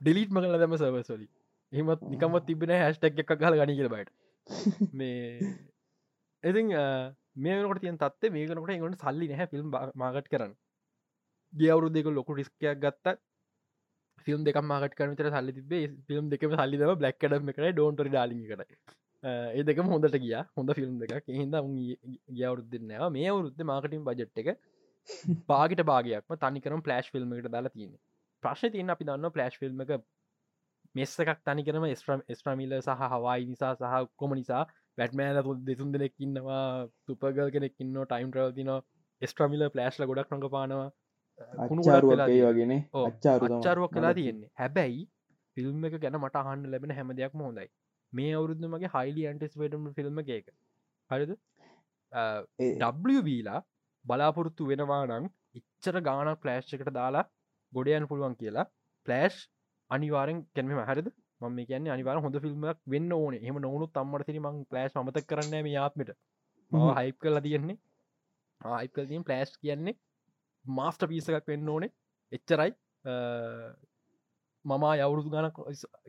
ඩිලිට්ම කල දෙම සවසොලි එහමත් නිකමත් තිබෙන හැස්ටක් එකක් ගල ගනි කියල බයිට. මේ ඉතින් මේකට තියන් තත්ේ මේකනකට එකට සල්ලි නැහැ ෆිල්ම් මාගට් කරන්න. ගියවරු දෙක ලොකු රිස්කයක් ගත්ත. ෆිල්ම් දෙක මාගට කරනතර සල්ලි තිබේ ෆිල්ම් දෙකම සල්ලිදම බ්ලක්කඩම කර ඩෝන්ටරි ඩාලි කර ඒ දෙක හොඳට ගිය. හොඳ ෆිල්ම් දෙක හිද ගියවරුද නෑ මේ අවුරුද්ධ මාකටින් බජට් එක බාගට භාගයක්ම තනිකරම පලෑශ් ෆිල්ම් එකට දාලා තියෙන ප්‍රශ්න තියන්න අපි දන්න පලෑශ් ෆිල්ම් එක මෙස්ස එකක් තනිකරම ස්්‍රම් ස්ට්‍රමිල සහ හවායි නිසා සහ කොම නිසා වැටමෑල දෙතුන් දෙනෙක්කින්නවා තුපගල් කෙනෙක්කින්න ටයිම් ්‍රව තින ස්ට්‍රමිල පලෑශ්ල ගොඩක් රඟ පානවා. වගෙන අච්චාරුවක් කලා තියෙන්නේ. හැබැයි ෆිල්ම් එක ගැන මට අහන්න ලැබෙන හැම දෙයක්ම හොඳයි මේ අවුරුද්ධ මගේ හයිලි ඇන්ටිස්වේටම ෆිල්ම් එක හරිද? ඩබ්ලා බලාපොරොත්තු වෙනවා නම් ඉච්චර ගාන පලෑශ් එකට දාලා ගොඩයන් පුළුවන් කියලා පලෑශ් අනිවාරෙන් කැනීම හරිද? ම කියන්න අනිවාර හොඳ ෆිල්ම්ක් වෙන්න ඕන. එම නොුණු තම්මට තිරි මං පලෑශ් මත කරන්න මේ ආත්මට. ම හයිප් කලා තියෙන්නේ. ආයිපකල්තිීම් පලෑස්් කියන්නේ මාස්ට පිසකක් වෙන්න ඕනේ. එච්චරයි මම යවුරු ගන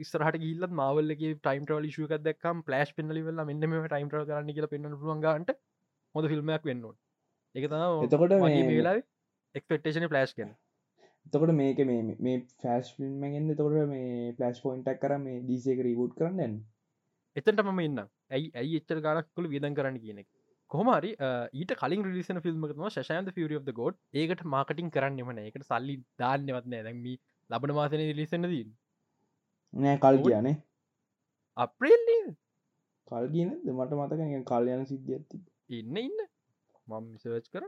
ස්රහට ගිල්ල මවල්ලගේ ටයිම් ටවල ශුක දක්කම් පලස්් පෙන්ලිවෙල්ල මෙන්නම ටයිම් ්‍ර කරන්න කියල පෙන්න්න පුළන්ගන්ට හොඳ ෆිල්ම්මයක් වෙන්න එක එතකොට වෙලා එක්පෙක්ටේෂන පලස්් කන එතකොට මේක මේ මේ ෆෑස් ෆිල්ම්මගෙන්ද තොට මේ පලස් පොයින්ටක් කර මේ ඩීසේක රීබුට් කරන්න එතට මම ඉන්න ඇයි ඇයි එච්චර ගනක්කුල විදන් කරන්න කියනෙක් කොහමරි ඊට කලින් රිලිසන ෆිල්ම්මකම ශයන්ත ෆිරිය of ගෝඩ් ඒකට මාකටින් කරන්න එමන එකට සල්ලි දාන්නවත්න දැමි ලබන මාසන රිලිසන දී නෑ කල් කියනේ අප්‍රේල්ල කල් කියන මට මතක කල්යන සිද්ධ ඇති ඉන්න ඉන්න. මම සර්ච් කර.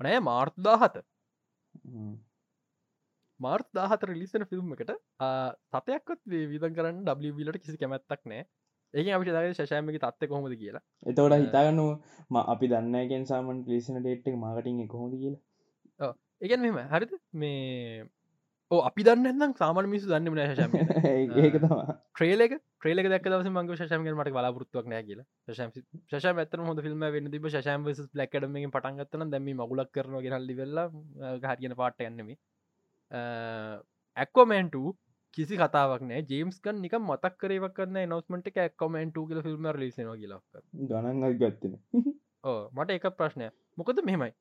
නෑ මාර්තදාහත මාර්ත් දාහත රිලිසන ෆිල්ම් එකට සතයක්ත් විදන් කරන්න ඩලට කිසි කැමැත්තක් නෑ ඒ අපිට දගේ ශෂයමක තත්ත කොහොමද කියලා. එතවට හිතාගන්නු ම අපි දන්නගෙන් සාමන් ලිසන ඩේට්ක් මාකටින් කොහොද කියලා. එකන් මෙම හරිද? මේ ඕ අපි දන්න සාමන මිසු දන්න න ශම ඒක තම ට්‍රේලක ට්‍රේලක දක් දවස මංග ශමක මට බලාපොරත්තුවක් නෑ කියලා. ශෂ ඇතන හොඳ ෆිල්ම් වෙන්න තිබ ශම ලක්කඩම පටන්ගත්තන දැම මගුලක් කරන ගෙනල්ලි වෙල්ලා හරියන පාට යන්නෙමේ ඇක්කොමන්ට කිසි කතාවක් නෑ. ජේම්ස්කන් නික මතක් කරේවක් කරන්න නොස්මට එක ඇක්කොමන්ට කියල ෆිල්ම් ලිසන කියලක් ගණන්ගත් ගත්තන ඕ මට එක ප්‍රශ්නය මොකද මෙහෙමයි.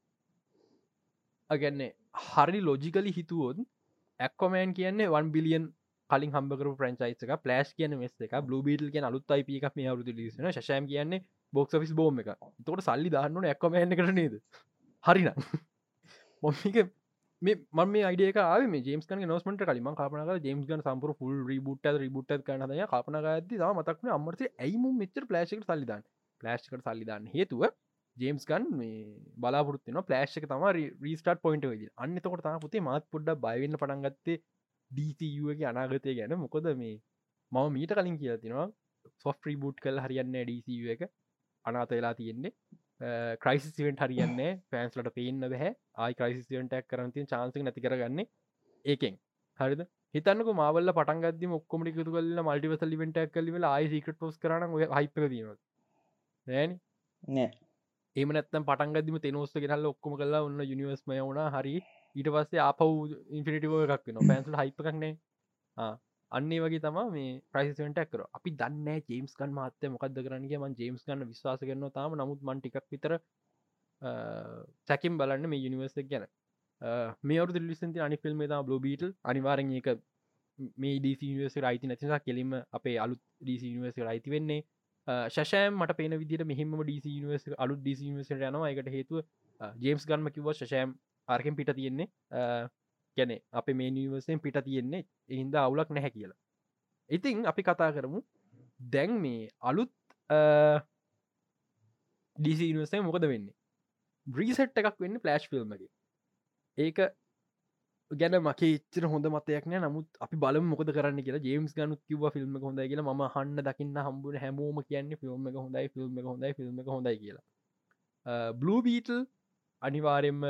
අගැන්නේ හරි ලෝජිකලි හිතුවොත් ඇක්කොමෑන් කියන්නේ 1 බිලියන් කලින් හම්බකර ප්‍රංචයික පලස් කියන මෙස් එක බ්ලු බිටල් කිය අලුත් අයිප එකක් මේ අවරුදු ලිසන ශයම් කියන්නේ බොක්ස් ෆිස් බෝම එක තොට සල්ලි දාන්නන ඇක්කොමෑන්න කර නේද? හරින මොක මම මේ අයිඩියක ආව ජේම්ස් කන නොස්මට කලිම කාපනක ජේම්ස් ගන සම්පර ෆුල් රිබුට් රිබුට් කනය කාපන ඇති මතක්න අමට ඇයිම මෙචර පලේෂක සල්ලිදාන්න පලස්්කට සල්ලිදාන්න හේතුව ජේම්ස් ගන් මේ බලාපොරත්තින පලේෂ්ක තම රීස්ටාට පොයින්ට වෙද අන්න තකොට තම පුතේ මාත් පොඩ්ඩ බයවෙන්න පටන්ගත්තේ ඩීසගේ අනාගතය ගැන. මොකොද මේ මම මීට කලින් කියලා තිනවා සොෆ් ්‍රීබුට් කල් හරියන්න ඩීසි එක. අනාත වෙලා තියෙන්නේ. ක්‍රයිසිවෙන්ට හරියන්නේ පෑන්ස්ලට පේන්න බැහ. ආයි ක්‍රයිසිවෙන්ටක් කරනතින් චාන්සක නැති කරගන්නේ ඒකෙන්. හරිද? හිතන්නක මාවල්ල පටන්ගද මොක්කොමටි තු කල මල්ටිවස ලිවෙන්ටක් කලිවෙල ආයි සිකට පෝස් කරන හයිප දීම නෑන? නෑ. එම නැත්තම් පටන්ගදම තෙනෝස්ස ගෙනල්ල ඔක්කොම කලා ඔන්න යනිවස්මය වුණ. හරි. ඊට පස්සේ ආපව් ඉන්ෆිනිටිව එකක් වෙන පැන්සල් හයිපකක්නේ අන්නේ වගේ තම මේ ප්‍රයිසිවෙන්ටක් කර අපි දන්න ජේම්ස් කන් මහත්තය මොකක්ද කරන්නගේ මන් ජේම්ස් ගන්න විශවාස කරන තාම. නමුත් මන්ටිකක් විතර සැකිම් බලන්න මේ යුනිවර්සක් ගැන. මේ අවු ලිසන්ති අනි ෆිල්ම් තා බ්ලෝ බීටල් අනිවාරෙන් එක මේ ඩීසිනිවර්ස රයිති නැතිසා කෙලිම අපේ අලුත් ඩීසිනිවර්ස රයිති වෙන්නේ. ශෂයම් මට පේන විදිට මෙහිම ඩීසිනිවර්ස අලු ඩීසිනිවර්ස යනවා. එකට හේතුව ජේම්ස් ගන්ම කිව ශෂයම් ආර්කෙන් පිට තියෙන්නේ. ගැන අප මේ නිවර්සයෙන් පිට තියෙන්නේ එහින්ද අවුලක් නැහැ කියලා. ඉතිං අපි කතා කරමු. දැන් මේ අලුත් ඩිසිනිවර්සය මොකද වෙන්නේ? බ්‍රීසට් එකක් වෙන්න පලස්් ෆිල්ම්මගේ ඒක ගැන මගේ චර හොඳ මතයක්න නමුත් අපි බල මොකද කරන්න කියලා. ජේම්ස් ගනු කිව ෆිල්ම් හොඳයි කියලා. ම හන්න දකින්න හම්බුන හැමෝම කියන්නේ ෆිල්ම් එක හොඳයි ෆිල්ම් එක හොඳයි ෆිල්ම් එක හොඳයි කියලා. බ්ලූ බීටල් අනිවාරෙන්ම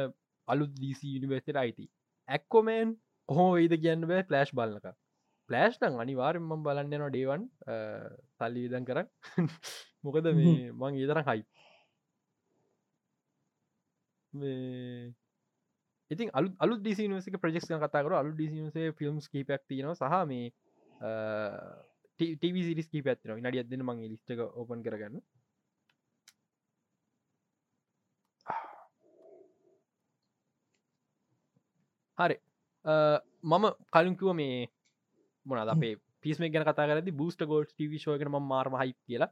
අලුත් දීසි යනිවර්සිට අයිති ඇක්කොමෑන් කොහෝ වෙයිද කියන්න බෑ ෆලෑශ් බලක පලෑශ් නං අනිවාරෙන්ම බලන්න නවා ඩේවන් සල්ලි විදන් කර මොකද මේ මං ඒතරම් හයි ඉතින් අලු අලු දිසිනිසික ප්‍රජෙක්ෂ කතාකර අලු ඩිසිසේ ෆිල්ම්ස් කීපයක් තියෙනවා. සහ මේ ටවිසිරිස්කි පැත්තින නඩි අදන්න මගේ ලිස්ටක ඕපන් කරගන්න හරි. මම කලින්කිව මේ මොනද අපේ පිස්ම ගැන කතා කරදි බස්ට ගෝල් ටව ම මාර්ම හයි කියලා.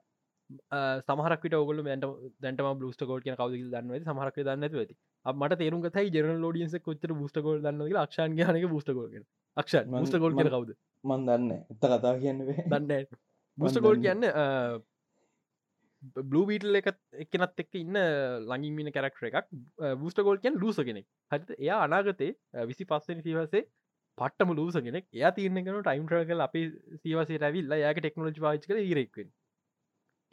සමහරකට ඔගල මට දැන්ටම බස්ට ගෝල් කියන කවද දන්න සමහරක දන්න ඇති. මට තේරුම් තයි ජරන ලෝඩියන්ස කොච්චර බස්ට ගෝල් දන්න ක්ෂන් ගනක බස්ට ගෝල්ගෙන අක්ෂ බස්ට ගෝල් කිය කවද? මන් දන්න එත කතා කියන්න දන්න බස්ට ගෝල් කියන්න බ්ලූබීටල් එක එකනත් එක්ක ඉන්න ලඟින්මින කැරක්ටර එකක්. බස්ට ගෝල් කියන් ලූස කෙනෙක්. හත එයා අනාගතේ විසි පස්සනි සිවසේ පටම ලූස කෙනෙක්. එයා තියනෙ කන ටයිම් ්‍රකල් අපි සිවසේ රැවිල්ල යාක ටෙක්නෝජි පාච් කර ඉරෙක්වෙන්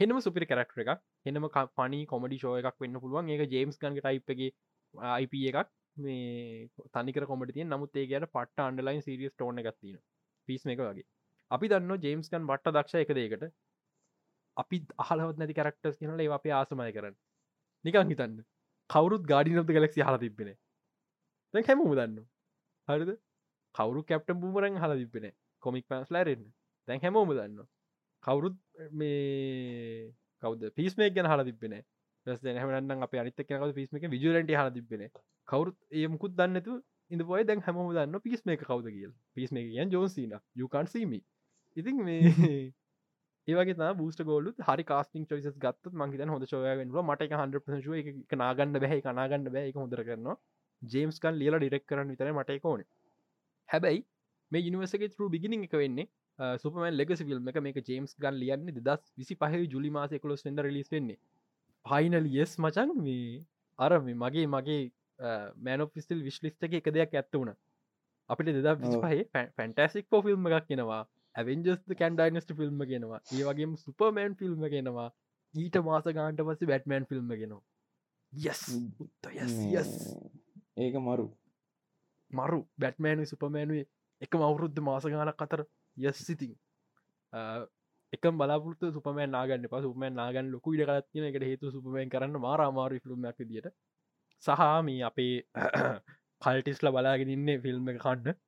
හෙනම සුපිරි කරක්ටර එකක්. හෙනම පනි කොමඩි ෂෝ එකක් වෙන්න පුළුවන්. ඒක ජේම්ස් ගන්ගේ ටයිප්ගේ අයිප එකක්. මේ තනිකර කොමටිය නමුත් ඒ ගැන පට අන්ඩලයින් සිරියස් ටෝන එකත්තින පිස් එක වගේ. අපි දන්න ජේම්ස්කන් බට්ට දක්ෂ එක දේකට අපි අහලවත් නැති කරක්ටස් කියනල ඒ අපේ ආසමය කරන්න. නිකං හිතන්න. කවරුත් ගාඩිනොද ගලක්සි හල තිබෙන දැ හැමම දන්න හරිද? කවරු කැප්ට බූමරන් හල තිබෙන කොමික් පන්ස් ලෑරෙන්න. දැන් හැමෝම දන්න කවුරුත් මේ කවද? පිස්මේ ගැන හල තිබෙන හමන්න අප අනිත කව පිස්මක විජලට හල තිබෙන කවරුත් ඒමකුත් දන්නතු ඉඳ පොය දැන් හැම දන්න පිස්මේ කවද කියල්. පිස්මේ කියන් ජෝන්සින යුකන්සීම ඉතින් මේ ඒවගේ බස්ට ගෝලු හරි කාස්ටිං චොයිස ගත් මංහිත හොඳ ෝයගෙන් මට හන්ඩ එක නාගන්න බැහ කනාගන්න බෑ එක හොඳර කරනවා. ජේම්ස්කන් ලියලා ඩිරෙක් කරන්න විතර මට එකෝන හැබැයි මේ යනිවසගේ තු බිගිනිින් එක වෙන්නේ සුපමන් ලෙගස ිල්ම් එක මේක ජේම්ස් ගන් ලියන්න දස් විසි පහ ජුලි මාස කොලොස් ෙන්ඩ ලිස් වෙන්නේ. පයිනල් යෙස් මචන් මේ අර මගේ මගේ මෑනෝ පිස්ටල් විශ්ලිස්ට එක දෙයක් ඇත්ත වුණ. අපිට දෙදා පහේ පැන්ටසික් පෝ ෆිල්ම් එකක් කෙනවා ඇවෙන්ජස් කැන්ඩයිනස්ට ෆිල්ම් ගෙනවා ඒ වගේ සුපර්මෑන් ෆිල්ම් ගෙනවා ඊට මාස ගාන්ට පස්ස බැට්මෑන් ෆිල්ම් ගෙනවා යස් යස් ඒක මරු. මරු. බැට්මෑනු සුපමෑනුවේ එක මවුරුද්ධ මාස ගානක් අතර. යස් සිතින් එකම් බලාපුරත සුපමෑන් නාගන්න ප සුපමෑන් නාගන්න ලොකු ඉඩ කත්තින එකට හේතු සුපමෑන් කරන්න මාරාමාරු ෆිල්ම්මක් දිට සහ මේ අපේ කල්ටිස්ල බලාගෙන ඉන්න ෆිල්ම් එක කන්න.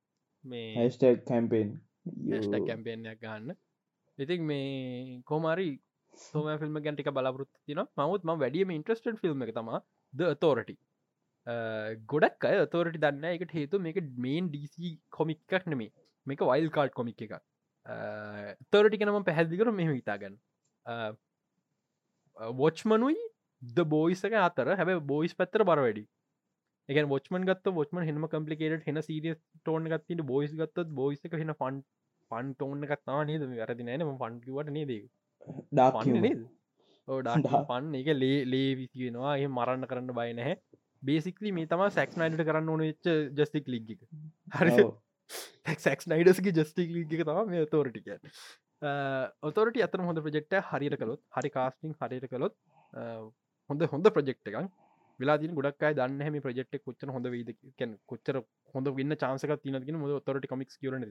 මේ හැස්ටක් කැම්පෙන් ටක් කැම්පේනයක් ගන්න ඉතින් මේ කෝමරි සෝම ෆිල්ම් ගැන්ටික බලාපොරත් තින මවත් ම වැඩියම ඉන්ට්‍රස්ට ෆිල්ම් එක තම ද තෝරටි ගොඩක් අය තෝරට දන්න එකට හේතු මේක මේන් ඩීසි කොමික් එකක් නෙමේ මේක වයිල් කාඩ් කොමික් එක තොරටිකනම පැහැදිකර මෙහම හිතාගන්න. වොච්මනුයි ද බෝයිසක අතර. හැබ බෝයිස් පැත්තර බර වැඩි එක ොච්මන් ගත් ොච්ම හෙම කම්පලිකේට හෙන සිරිය ටෝන් ගත්තිට බෝයිස් ගත්තත් බෝයිස එක හෙන ෆන් පන් ටෝන්න එකත්තා නේද? වැරදි නෑන ෆන්කිවට නේද නේද? පන්න එක ලේ ලේ විසිෙනවා ඒ මරන්න කරන්න බය නැහැ. බේසිකලි මේ තම සැක්ස් නයිට කරන්න ඕන වෙච්ච ජස්තික් ලිග්ග හරි. සැක්ස් නයිඩස්ගේ ජස්ටික් ලිග තම මේ තෝරටික ඔතොරට අතර හොඳ ප්‍රජෙක්ට හරිර කළොත් හරි කාස්ටිං හරිර කළොත් හොඳ හොඳ ප්‍රජෙක්් එකක් වෙලා ගොඩක් දන්න හැම ප්‍රජෙක්් කොච්චර හොඳ වේද කොච්චර හොඳ වන්න චාන්සක තිනගෙන මුද තොරට කොමික් කියරන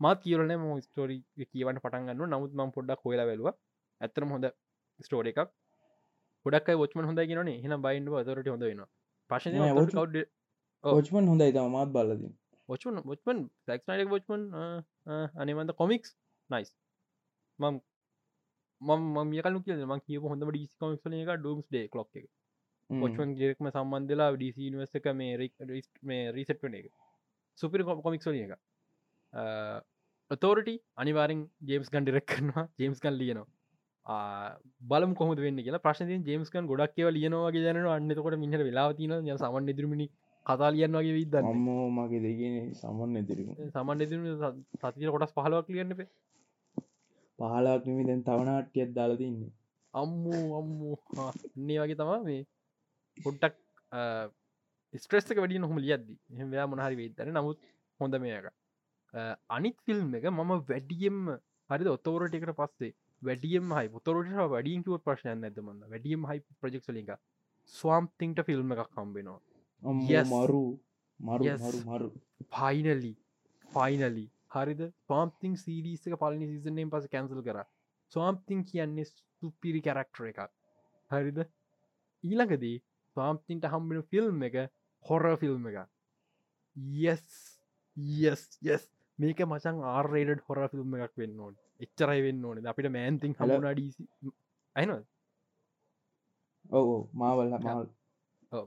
මත් කියරන ම ස්ටෝරි කියවන්න පටන්ගන්න නමුත් ම පොඩ්ඩක් හොලා වැලවා ඇතරම හොඳ ස්ටෝර එකක්. ගොඩක් වොච්ම හොඳ ගෙන හන බයින්ඩ තොරට හොඳ වෙන පශන කව් ඕච්මන් හොඳයි තම මාත් බලද ඔච්මන් ඔච්මන් ක්නයිඩක් වොච්මන් අනිවන්ද කොමික්ස් නයිස් මම් මම මියකලු කිය ම කිය හොඳ ඩිස් කොමික්ල එක ඩම්ස් ලොක් එක පොච්මන් ගෙරක්ම සම්බන්ධලා ඩිසි නිවස්ක මේ රික් මේ රීසට් වන එක සුපිරි කොමික්ස් වලිය එක තෝරට අනිවාරෙන් ජේම්ස් ගන් ඩිරක් කරනවා ජේම්ස් කන් ලියනවා. බලම කොහොද වෙන්න කියලා. ප්‍රශ්න ජේම්ස්කන් ගොඩක් කියව ලියනවාගේ ජන අන්නතකොට මිට වෙලාතින ය සමන් ඉදිරමිනි කතා ලියන් වගේ විද අම්මෝ මගේ දෙගෙන සමන් ඇතිරම සමන් සතිර කොටස් පහලවක් ලියන්න පේ පහලාක්නමි දැන් තවනාට්ටියත් දාලා තින්නේ. අම්මූ අම්මූ. න්නේ වගේ තමා මේ පොඩ්ටක් ස්ට්‍රෙස්සක වැඩි නොහම ලියද්දි. එහමයා මොනහරි වෙදර නමුත් හොඳ මේක අනිත් ෆිල්ම් එක මම වැඩියම් හරි ඔත්තෝරටකට පස්සේ වැඩියම් හයි පොතොරට වැඩියන්කුව ප්‍රශ්නයන් ඇදමන්න වැඩියම් හයි ප්‍රජෙක්් ලික ස්වාම්තිංට ෆිල්ම් එකක් කම්බෙනවා. මරු. මරු. මරු මරු. ෆයිනලි හරිද? ස්වාම්තිං සීරීස එක පලනි සිසනයෙන් පස කැන්සල් කර. ස්වාම්තිං කියන්නේ සුපිරි කැරක්ටර එකක්. හරිද? ඊළඟදී ස්වාම්තින්ට හම්බෙන ෆිල්ම් එක හොර ෆිල්ම් එක යස් යස් යස් මේක මචන් ආර්රේඩ හොර ෆිල්ම් එකක් වෙන්න ඕන. එච්චරයි වෙන්න ඕන. අපිට මෑන්තිං Hello? හමුණ ඩීසි අයින ඔව මාවල්ල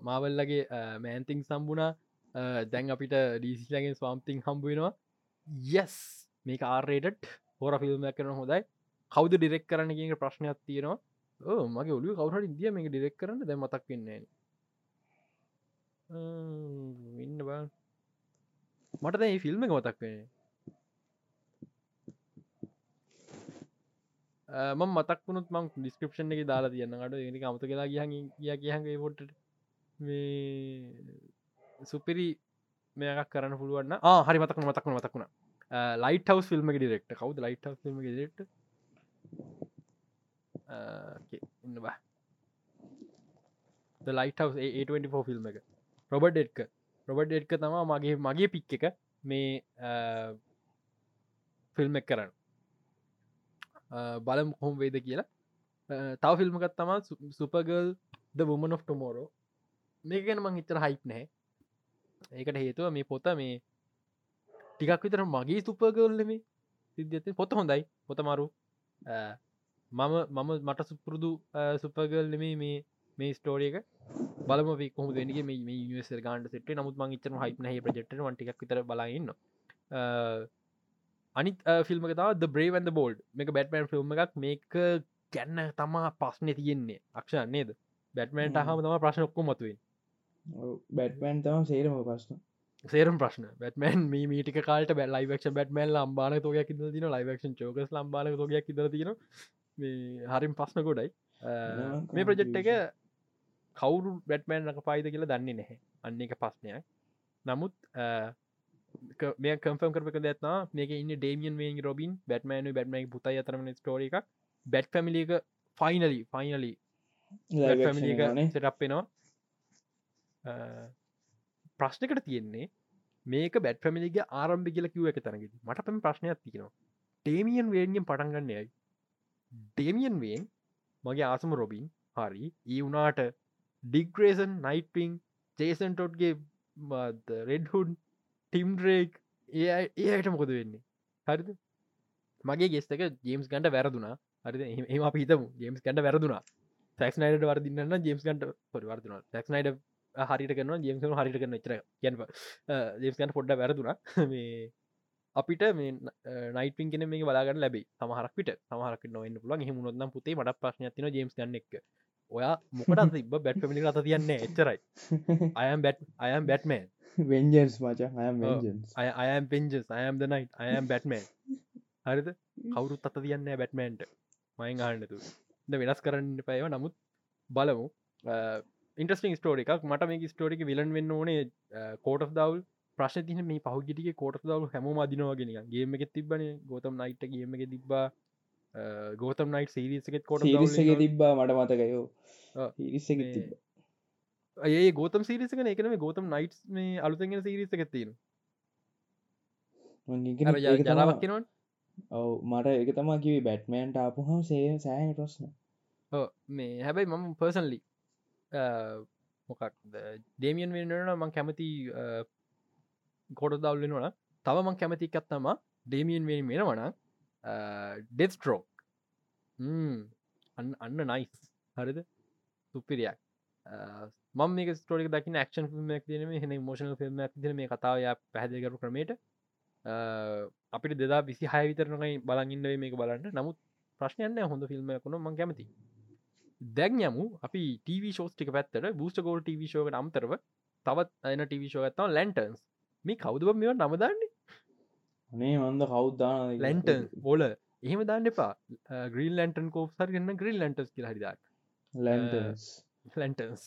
මාවල්ලගේ මෑන්තිං සම්බුණා දැන් අපිට ඩීසිලගෙන් ස්වාම්තිං හම්බුවෙනවා යස් මේක ආර්රේට් හෝර ෆිල්ම් කරන හොඳයි. කවද ඩිරෙක් කරන්න කිය ප්‍රශ්නයක් තියෙනවා. මගේ ඔලු කවුට ඉදිය මේක ඩිරෙක් කරන්න දැ මතක් වෙන්නේ ඉන්න බා. මට දැ ෆිල්ම් එක මතක් වෙන ම මතක් වුණුත් මං ඩිස්ක්‍රපෂන් එක දාලා තියන්නට එනි අමත කියලා ගහ කිය කියහගේ පොට්ට මේ සුපිරි මේකක් කරන්න පුළුවන්න හරි මතක් මතක් මතක්ුණ ලයිට හවස් ෆිල්ම් ඩිරෙක්ට කවද ලයිට ෆිල්ම් ඩෙක්ට ඉන්න බා. ලයිට හවස් ෆිල්ම් එක. රොබට් එක්ක රොබට් එක්ක තමා මගේ මගේ පික් එක මේ ෆිල්ම් එක් කරන්න. බලම් කොහොම වේද කියලා. තව ෆිල්ම්කත් තමා සුපගල් ද වමන් of ටොමෝරෝ මේක ගැන මං ඉතර හයිප් නෑ ඒකට හේතුව මේ පොත මේ ටිකක් විතර මගේ සුපගල්ලම සිද්ධත පොත හොඳයි. පොත මරු. මම මම මට සුපුරුදු සුපගල්ලම මේ මේ ස්ටෝරියක බලම කොම දෙනගේ මේ නිවසර ගාන්ට සෙට නමුත් මං ඉතර හයිප හ ප්‍රජෙක්ට ටික් විතර බලන්න අනිත් film තාව The Brave and the Bold මේක බැට්මන් ෆිල්ම් එකක්. මේක ගැන්න තමා පස්්නය තියෙන්නේ. අක්ෂ නේද? බැට්මන්ට හම. තම ප්‍රශ්න ඔක්කො මතුවෙන් බැට්මන් තම සේරම ප්‍රශ්න. සේරම් ප්‍රශ්න. බැටමන් මීටික කාලට බැ. ලයිවක්ෂ බැටමන් ලම්බාන තෝයක් ඉද තින ලයිවක්ෂන් චෝකස් ලම්බාන තෝයක් ඉද තියෙන මේ හරිම් ප්‍රශ්න ගොඩයි. මේ ප්‍රජෙක්් එක කවුරු බැටමෑන් රක පායිද කියලා දන්නේ නැහැ. අන්න එක පස්්නයක් නමුත් මේ කම්ෆම් කරපක දෙත්නා මේක ඉන්න ඩේමියන් වේ රොබින් බැටමෑනු බැටමයි පුතයි අතරම ස්ටෝර එක බැට් පැමිලික ෆයිනලි ෆයිනලි සටප්පෙනවා ප්‍රශ්නකට තියෙන්නේ මේක බැට් පැමිලිගේ ආරම්භ කියල කිව එක තැනගෙද මට පැම ප්‍රශ්නයක් තියෙනවා. ටේමියන් වේගෙන් පටන්ගන්නයයි ඩේමියන් වේන් මගේ ආසම රොබින් හරි. ඒ වනාට ඩිග්‍රේසන් නයිටපිං ජේසන් ටොට්ගේ රෙඩ්හුන් ටිම්රේක් ඒ අය- ඒ අයට මොකද වෙන්නේ? හරිද? මගේ ගෙස්තක ජේම්ස් ගන්ට වැරදුනා. හරි එම අප හිතමු. ජේම්ස් කන්ට වැරදුනා. සැක්නයිට වරදින්න ජේම්ස් කන්ට පොරි වර්දුන. සැක්නයිට හරිට කරන ජේම්ස හරිට කරන චර ගැන ජේම්ස් කන්ට පොඩ්ඩ වැරදුනා. මේ අපිට මේ නයිටන් කෙන මේ බලාගන්න ලැබේ සමහරක්ට සමහරක් නොන්න පුලන් හෙමුණොත්නම් පුතේ මට ප්‍රශ්න තින ජේම්ස් ගන්න එක ඔයා මොකට තිබ බැට් පමිලි අත තියන්න? එච්චරයි. අයම් බැට් අයම් බැට්මන් වෙන්ජන්ස් මචන්. වෙන්ජන්ස් අයම් පෙන්ජස් අයම් ද නයිට අයම් බැට්මන් හරිද? කවුරුත් අත තියන්න බැට්මන්ට මයින් ආන්නතු ද වෙනස් කරන්න පයව නමුත් බලමු. ඉන්ටස්ටිං ස්ටෝර එකක්. මට මේ ස්ටෝරික විලන් වෙන්න ඕනේ කෝට දවල් ප්‍රශ් තින මේ පහුගිටිය කෝට දවල් හැම අදිනවාගෙන ගේම එක තිබන ගෝතම් නයිට් ගේම එක තිබ්බා ගෝතම් නයිට සිරිසකෙත් කොට සිරිස්සක තිබ්බා මට මතකයෝ. මේ- තිබ ඒ ගෝතම් සිරිසකන එකන. මේ ගෝතම් නයිට් මේ අලුතගෙන සිරිසක තියෙන ජලාවක් කෙනවන් ඔව. මට එක තමා කිවේ බැට්මෑන්ට ආපුහම සේ සෑන ප්‍රශ්න. මේ හැබැයි මම පර්සන්ලි මොකක් දේමියන් වෙනන මං කැමති කොට දවල්ලෙනවන තව මං කැමති එකත්තම ඩේමියන් වෙන වෙනවන ඩෙස්ට්‍රෝක් අන්න අන්න නයිස් හරිද සුපිරියක් මම මේ ස්ටෝරික දකින ක්ෂන් ිල්මක් දන හෙන මෝෂන ිල්මක් දන මේ කතාවය පැහදිකරු ක්‍රමේට අපිට දෙදා විසි හය විතරනයි බලගින්නවේ මේක බලන්න. නමුත් ප්‍රශ්නයන්න හොඳ ෆිල්ම් කුණු මං කැමති දැන් යමු. අපි ටව ෂෝස්ටික පැත්තට බූස්ට ගෝල් ටව ෂෝක අම්තරව තවත් අයන ටව ෂෝගත්තව ලැන්ටන්ස් මේ කවුදව මෙ නමදන්නේ අනේ මන්ද කවුද්දාන ලැන්ටන් බෝල එහෙම දාන්න එපා. ග්‍රීල් ලන්ටන් කෝප් සරගන්න ග්‍රීල් ලන්ටස් කියල හරිදක් ලැන්ටන්ස්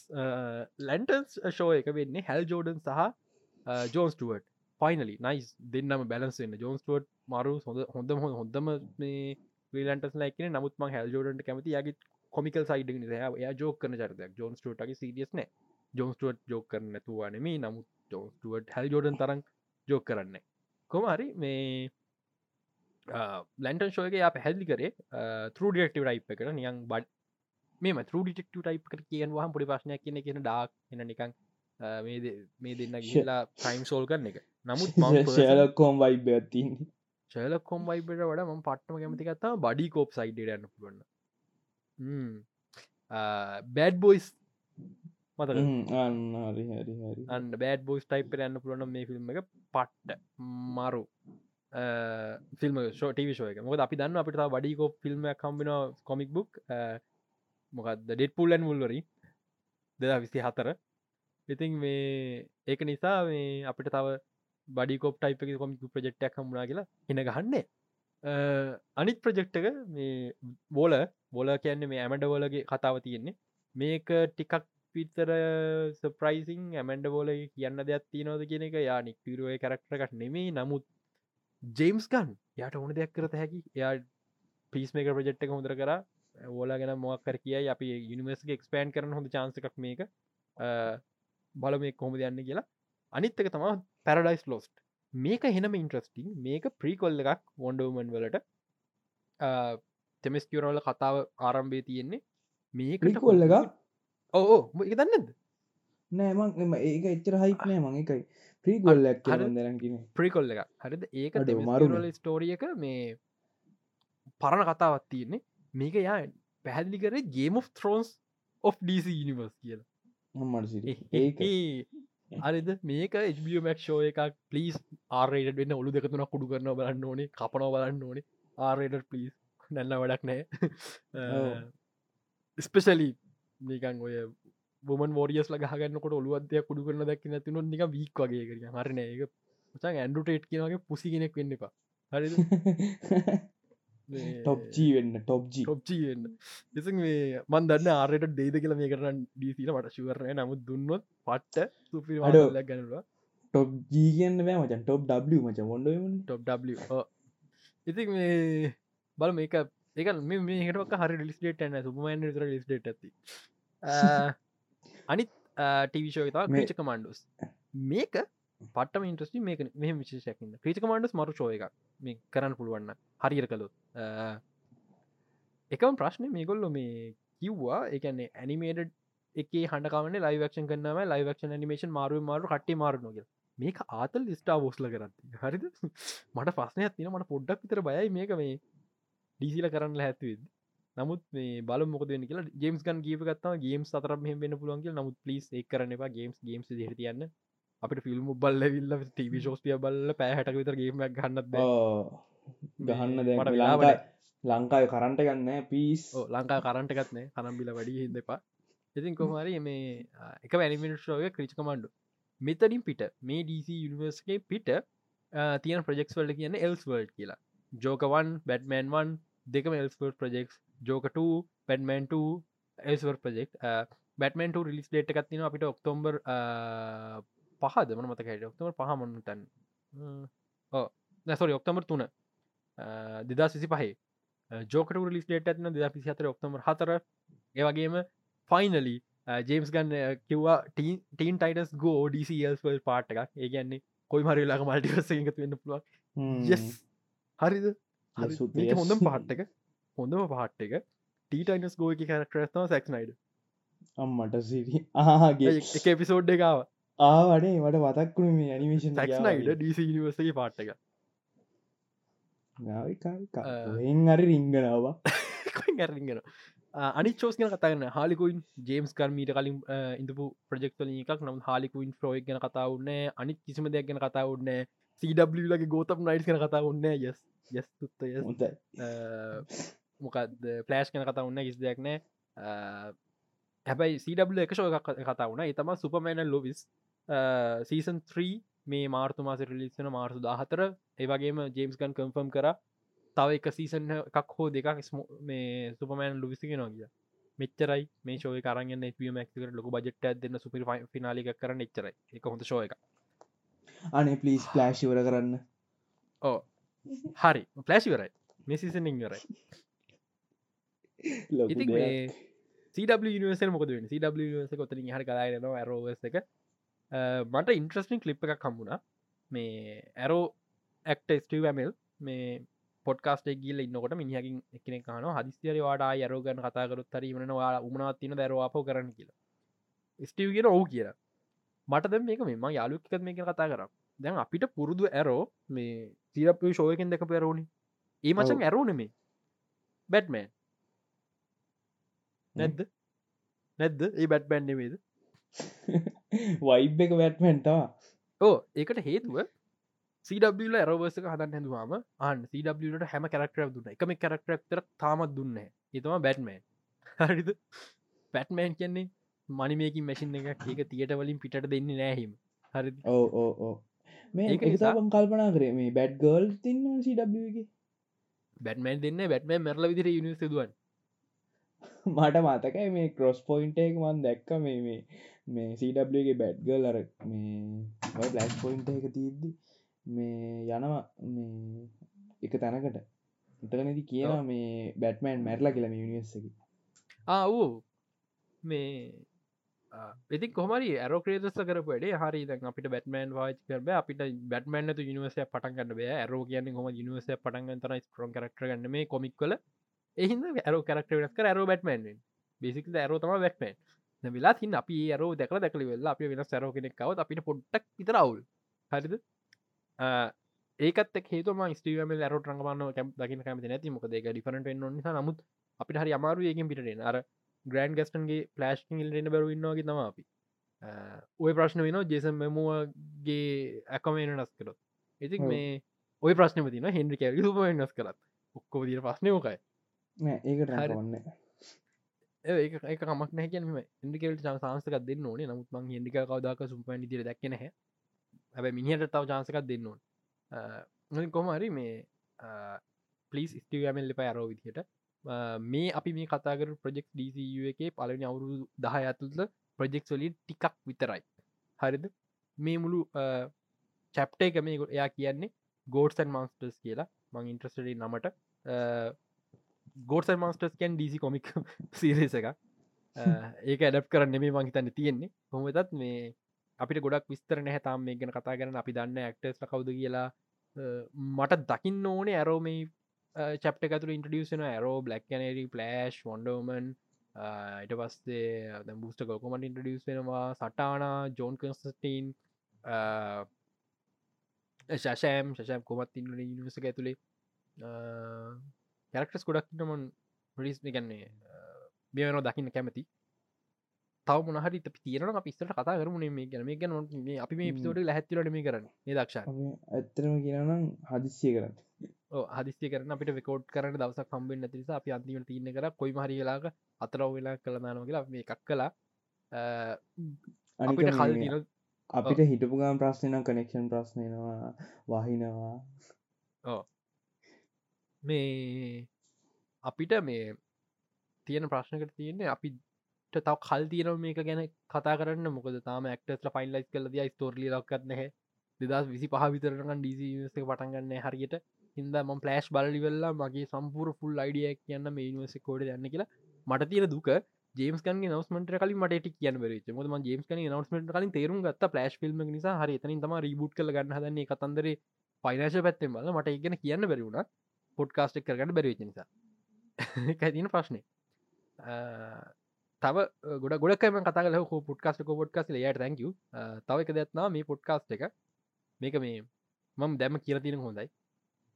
ලැන්ටන්ස් ෂෝ එක වෙන්නේ හැල් ජෝඩන් සහ ජෝන්ස්ටුවට් ෆයිනලි නයිස් දෙන්නම බැලන්ස් වන්න. ජෝන්ස්ටුවට් මරු හොඳ හොඳම හො හොඳම මේ ්‍රීලන්ටස් ලයිකන නමුත් ම හැල් ජෝඩට කැමති යාගේ කොමිකල් සයිඩ යා ජෝක කන චරදයක් ජෝන්ස්ටටගේ සිරියස් නෑ. ජෝන්ස්ටුවට් ජෝක කරන තුවානෙම නමුත් ජෝන්ස්ටුවට් හැල් ජෝඩන් තරන් ජෝක කරන්න කොමහරි මේ ලැන්ටන් ශෝයක යා පැහැදිලි කරේ තරු ඩියක්ටව රයිප් කර නියන් බඩ් මෙම තරු ඩිටෙක්ටව ටයිප් කර කියෙන් වහම පොඩි ප්‍රශ්නයක් කියන කියෙන ඩාක් එන නිකං අ, මේ මේ දෙන්න ගිලා ටයිම් සෝල් කරන එක. නමුත් ශලකෝම් වයිබ ඇතින් ශල කොම් වයිබට වඩ ම පට්ටම කැමතිකත්තා බඩි කෝප් සයිඩ යන්න පුළුවන්න බෑඩ් බොයිස් මතක අන්න බෑඩ් බෝයිස් ටයිප් යන්න පුළුවන මේ ෆිල්ම් එක පට්ට මරු. ෆිල්ම එක මොක අපි දන්න අපිට වඩිකෝ ෆිල්ම් කම්බින කොමික් බුක් මොකක්ද ඩෙට් පුල්ලන් මුල්වරි දෙදා විසි හතර ඉතින් මේ ඒක නිසා මේ අපිට තව බඩිකෝප් ටයිප එක කොමික් ප්‍රජෙක්්ටක් හමුණනා කියලා හින ගහන්නේ. අනිත් ප්‍රජෙක්්ක මේ බෝල බෝල කියන්නේ මේ ඇමඩවලගේ කතාව තියෙන්නේ. මේක ටිකක් පිතර සප්‍රයිසින් ඇමන්ඩ බෝල කියන්න දෙයක් තියනෝද කියන එක? යා නික්පිරුව කරක්ටරකට නෙමේ නමුත් ජේම්ස් ගන් යට ඕන දෙයක් කරත හැකි. එයා පිස් මේක ප්‍රජෙට් එක හොඳර කර. ඕලා ගෙන මොක්කර කියයි. අපි යනිවර්ස්ගේ එක්ස්පෑන් කරන හොඳ චාන්සකක් මේක. බල මේ කොහොම යන්න කියලා. අනිත්තක තම පැරඩයිස් ලෝස්ට් මේක හෙනම ඉන්ට්‍රස්ටිං මේක ප්‍රීකොල්ල එකක් වොන්ඩෝමන් වලට. තෙමස්කියරවල කතාව ආරම්භය තියෙන්නේ. මේකට කොල්ල එක ඕ එක දන්නද? නෑමං එම ඒක එච්චර හයිපනෑ මං එකයි. ප්‍රීගොල්ලක් හරි. දැරකින ප්‍රිකොල්ල එක හරිද? ඒක අඩෝ, මරුනේ. ස්ටෝරිය එක මේ පරණ කතාවත් තියෙන්නේ. මේක යා පැහැදිලි කර Game of Thrones of DC Universe කියල. අරිද මේක HBමක් ෂෝ එකක්. පලිස් ආරයට වෙන්න ඔලු දෙකතුන කුඩු කරන බලන්න ඕනේ. කපනව බලන්න ඕනේ. ආරයට පලිස් නැන්න වැඩක් නෑ. ස්පෙශලි නිකන් ඔය බොමන් ෝරියස් ලගහගන්නකොට ඔලුවදය කුඩු කරන දැක් නැතින නික වීක් වගේ කර හරන ඒක මචන් ඇන්ඩුටේට් කියනගේ පුසි කෙනෙක් වෙන්න එපා. හරි ටොප්ජී වෙන්න ටොප්ජී ටොප්චියෙන් ඉසි මේ මන් දන්න ආරයට දේද කියල මේ කරන්න ඩීසිල මට ශවරණය නමුත් දුන්නොත් පට්ට සුපි අඩෝ. ගැනවා ටොප් ජී කියන්න බෑ මචන් ටොප් ඩ මච. මොොඩ ටොප් ඉති මේ බල මේක ඒක මේ මේහටක් හරි ලිස්ටේට න සුපමන් ර ලිස්ටේට ඇති අනිත් ටවිෂෝ තා මේ- ක්‍රීච කමන්ඩුස් මේක පටම ඉන්ට්‍රස්ටි මේක මෙහ විශේෂයකින්න ක්‍රීච කමන්ඩස් මරු එකක්. මේ කරන්න පුළුවන්න හරිර කළොත්. එකම ප්‍රශ්නය මේගොල්ලො මේ කිව්වා එකන්නේ ඇනිමේඩ එක හඩකාවන ලයිවක්ෂන් කරනම ලයිවක්ෂන් නිමේෂන් මාරුව මාරු කට්ටි මාරුනොග මේක ආතල් ස්ටා ෝස්ල කරත්ති හරිද? මට පස්සනයක් තින මට පොඩ්ඩක් විතර බයයි මේක මේ ඩීසිල කරන්න හැත්වද නමුත් මේ බල මොක කියලා ගේම්ස් ගන් ගීප ගත්තා ගේම් සතර මෙම වෙන පුළුවන්ගේ නමුත් පලිස් ඒ කරන එපා. ගේම්ස් ගේම්ස් හතියන්න අපට ෆිල්ම් බල්ල විල්ල ටව ෝස්ටිය බල්ල පෑහට විතර ගේම ගන්නත් ගහන්න මට මට වෙලාවට ලංකායි ලංකාය කරන්ට ගන්න පිස් ලංකා කරන්ට ගත්නේ කනම්බිල වැඩි හිදපා ඉතින් කොමරි මේ එක වැනිමිනිස්ටෝය ක්‍රිච් කමන්ඩු මෙතනින් පිට මේ DC යනිවර්ස්ගේ පිට තියෙන ප්‍රජෙක්ස් වල්ල කියන්න එල්ස්වර්ඩ් කියලා. ජෝකවන් බැට්මන්වන් දෙකම එල්ස්වර්ඩ් ප්‍රජෙක්ස් ජෝකට පැඩමන්ට එල්ස්වර් ප්‍රජෙක්් බැටමන්ට රිලිස් ඩේට එකත්තින අපිට ඔක්තෝම්බර් පහද මන මතක හිට ඔක්තෝමර් පහමටන් නැසොරි ඔක්තමර් තුන දෙදා සිසි පහේ ජෝකට ලිස් ඩේට ඇත්න දෙදා පිසි අතර ඔක්තමර් හතර ඒවගේම ෆයිනලි ජේම්ස් ගන්න කිව්වා ටීන් ටයිටස් ගෝ ඩසිල්ල් පාට් එකක් ඒගන්නේ කොයි මරලාක මල්ටිවස එකතු වෙන්න පුළුව යෙස් හරිද හරි. හොඳම පාට් එක. හොඳම පාට් එක. ටීටයිනස් ගෝය කරක්ටරස්තම සැක්නයිඩ අම්මට සිරි. ආගේ. එක එපිසෝඩ් එකාව ආවනේ මට මතක්කුණ මේ ඇනිමේෂන් සැක්නයිඩ ඩීසි නිවර්සගේ පාට් එක එන් අරි රිංගනවා. ඇරගෙන අනි චෝස් ගැන කතාගන්න හාලිකුයින් ජේම්ස් කර්මීට කලින් ඉඳපු ප්‍රජෙක්ටල එකක්. නම් හාලිකුයින් ෆ්‍රෝයි ගැන කතා උන්න අනි කිසිම දෙයක් ගැන කතා උන්න සඩලගේ ගෝතම් නයිට් කන කතා උන්න යස් යස් තුත්ත යස් හොඳයි මොකක්ද? පලෑශ් කන කතා උන්න කිසි දෙයක් නෑ හැබැයි සඩ එක ශෝක කතා වුණ. එතම සුපමෑන ලොවිස් සීසන් 3 මේ මාර්තු මාස රිලිස්සන මාර්සු දාහතර. ඒවගේම ජේම්ස් ගන් කම්ෆම් කර තව එක සීසන් එකක් හෝ දෙකක් මේ සුපමෑන් ලුවිසික නොගිය මෙච්චරයි මේ ශෝය කරන්න මක් ලොක බජට දෙන්න සුපි ෆිනාලික කරන්න එච්චරයි. එක හොඳ ශෝය එක අනේ පලිස් ප්ලෑශිවර කරන්න. ඕ හරි. පලෑශිවරයි මෙසිසනින් වරයි ලොකු ඉතින් දෙයක්. මේ CW නිවර්සල් මොකද වෙන CW නිවර්ස කොතරින් හර කලායනවා ඇරෝවස් එක. මට ඉන්ට්‍රස්ටිං කලිප් එකක් කම්බුණා මේ ඇරෝ ඇක්ට ස්ටවමල් මේ පොඩ්කාස්ට ගිල ඉන්නකොට මිනිහකින් එකන කාන හදිස්තර වාඩා යරෝගන්න කතාකරුත් තරීමන වා උමනාත්තින දරවාප කරන්න කියලා. ස්ටව්ගෙන ඔහු කියලා. මට දැ මේක මෙම යාලුකත් මේක කතා කර දැන් අපිට පුරුදු ඇරෝ මේ සිරප ශෝයකෙන් දෙක පෙරෝණි ඒ මචන්. ඇරෝන මේ බැට්මෑන්. නැද්ද? නැද්ද? ඒ බැට් බැන්් නෙමේද වයිබ් එක වැට්මෙන්ටවා ඕ ඒකට හේතුව සඩල ඇරවර්සක හදන්න හැඳවාම අන් සඩලට හැම කරක්ටරක් දුන්න. එකම කරක්ටරක්තර තාමත් දුන්න ඒතම බැට්මෑන්. හරිද? පැට්මෑන් කියන්නේ මනිමයකින් මැසින් එක ඒක තියට වලින් පිට දෙන්න නෑහිම හරි ඕ ඕ ඕ මේ ඒක එක නිසා- නිසාපන් කල්පනා කරේ. මේ බැඩ් ගර්ල් තින්න සිඩගේ බැට්මෑන් දෙන්න බැට්මෑ මැරල විදිර යුනිස් දුවන් මට මතකයි මේ කොස් පොයින්ට එක මන් දැක්ක මේ මේ මේ සීඩගේ බැඩ්ගල් අර මේ බ්ලස් පොයින්ට එක තිීද්දි මේ යනවා මේ එක තැනකට. ඉතකනති කියන මේ බැට්මෑන් මැරලා කියලම යනිවස්සකි ආවූ මේ එති කොමරි ඇරෝක්‍රේදස කර පඩේ හරි දැන් අපිට බැටමන් වාච කරබ අපිට බැටමන් තු නිවසය පටන්ගන්න බෑ. ඇරෝ කියන්න හොම නිවසය පටන්ග තන ස්ට්‍රෝන් කරක්ටගන්න මේ කොමික් කල එහිද ඇරෝ කරක්ට වෙනස් කර ඇරෝ බැටමන් බිසික ඇරෝ තම බැටමන් වෙලා තින් අපි ඇරෝ දැකල දැකල වෙල්ලා අපි වෙන සැරෝ කෙනෙක්කවත් අපිට පොඩ්ටක් විතර අවුල්. හරිද? ඒකත් හේතුම ස්ටීම ඇරෝ රංගමන්න කැම් දකින කැමති නැති. මොක දෙක ඩිෆරට නිසා. නමුත් අපිට හරි අමාරු ඒකින් පිටෙන අර ග්‍රන්් ගස්ටන්ගේ පලස්්ිං ඉල්ලෙන බැරුවන්නවාගේ තම අපි. ඔය ප්‍රශ්න වෙන ජෙසම් මෙමුවගේ ඇකමේන නස් කරොත් ඔව්. මේ ඔය ප්‍රශ්න තින හෙන්ඩි කැරි නස් කරත් ඔක්කෝ දිර ප්‍රශ්නයෝකයි නෑ ඒකට හරි. රන්න ඒක එක කමක් නැ කියනම ඉන්ඩිකල්ට සංසක දෙන්න ඕනේ. නමුත් මං හෙන්ඩික කවදක සුපන් දිර දැක්න හැ ඇබ මිනිහට තව චාන්සකක් දෙන්න ඕන. කොමරි මේ පලිස් ස්ටමල් එප අරෝ විදිහට මේ අපි මේ කතාකර ප්‍රජෙක්් ඩීසු එක පලනි අවුරුදු දහ ඇතුල්ල ප්‍රජෙක්් වලින් ටිකක් විතරයි. හරිද? මේ මුළු චැප්ට එක මේ එයා කියන්නේ ගෝඩ්සන් මන්ස්ටර්ස් කියලා. මං ඉන්ට්‍රස්ටඩ නමට. ගෝඩ්සන් මන්ස්ටර්ස් කැන් ඩීසි කොමික් සිරේස එක ඒක ඇඩප් කරන්න මේ මංහිතන්න තියෙන්නේ. හොමතත් මේ අපිට ගොඩක් විස්තර නැහතාම් මේ ගැන කතා කරන අපි දන්න ඇක්ටස් කවුද කියලා. අ, මට දකින්න ඕනේ ඇරෝ මේ චප්ට ඇතුර ඉන්ට්‍රඩියසන ඇරෝ බ්ලක් කනරි පලස්් වොන්ඩෝමන් ඊට පස්සේ බස්ට කොමට ඉන්ට්‍රඩියස් වෙනවා? සටාන ජෝන් කස්ටීන් ශෂෑම් ශෂම් කොමත් ඉන්න නිසක ඇතුළේ? කැරක්ටස් ගොඩක් නමන් රිස් ගන්නේ බියවනෝ දකින්න කැමති. තව මොනහරි තියන පිස්සට කතා කරම මේ ගැන. ගැන අපි මේ පිසෝට හැත්තිලට මේ කරන්න. දක්ෂ ඇත්තරම කියනම් හදිස්සිය කරන්න හදිස්ි කරන අපිට විකෝඩ් කරන දවස කම්බෙන් නැතිස අපි අන්තිමට තියන්න කර. කොයි මහරිලාක අතරව වෙලා කළදාන කියලා මේ එකක් කලා අපිට කල් අපිට හිටපු ගම් ප්‍රශ්නන කනෙක්ෂන් ප්‍රශ්නයනවා වහිනවා. මේ අපිට මේ තියෙන ප්‍රශ්නකට තියෙන්නේ අපි තව කල් තියන මේක ගැන කතා කරන්න. මොකද තාම ඇක්ටස්ල ෆයින්ලයිස් කල දිය ස්තෝරලි ලක්කත් නැහැ. දෙදස් විසි පහ විතරගන් ඩීසික පටන්ගන්න හරියට හිද ම පලෑශ් බලලිවෙල්ලා මගේ සම්පූර ෆුල් අයිඩියක් කියන්න මේ නිවස කෝඩ යන්න කියලා. මට තියෙන දුක ජේම්ස්කන්ගේ නවස්මට කල මට කියන බර මොදම ජේම්ස්ක නවස්මට කලින් තේරුම් ගත්ත ප්ලස්් ෆිල්ම් නිසා. හරි තන තම රිබුට් කල ගන්න හදන්නේ කතන්දර පයිනශ පැත්තෙන් බල මට ඉගෙන කියන්න බැරිවුණ පොඩ්කාස්ටක් කරගන්න බැරිවෙච නිසා. කැතින ප්‍රශ්නය තව ගොඩ ගොඩක්ම කතල හෝ පුට්කාස්ට පොඩ්කාස් යට තැක තව එක දෙත්නා මේ පොඩ්කාස්ට එක. මේක මේ මම දැම කියල තියෙන හොඳයි.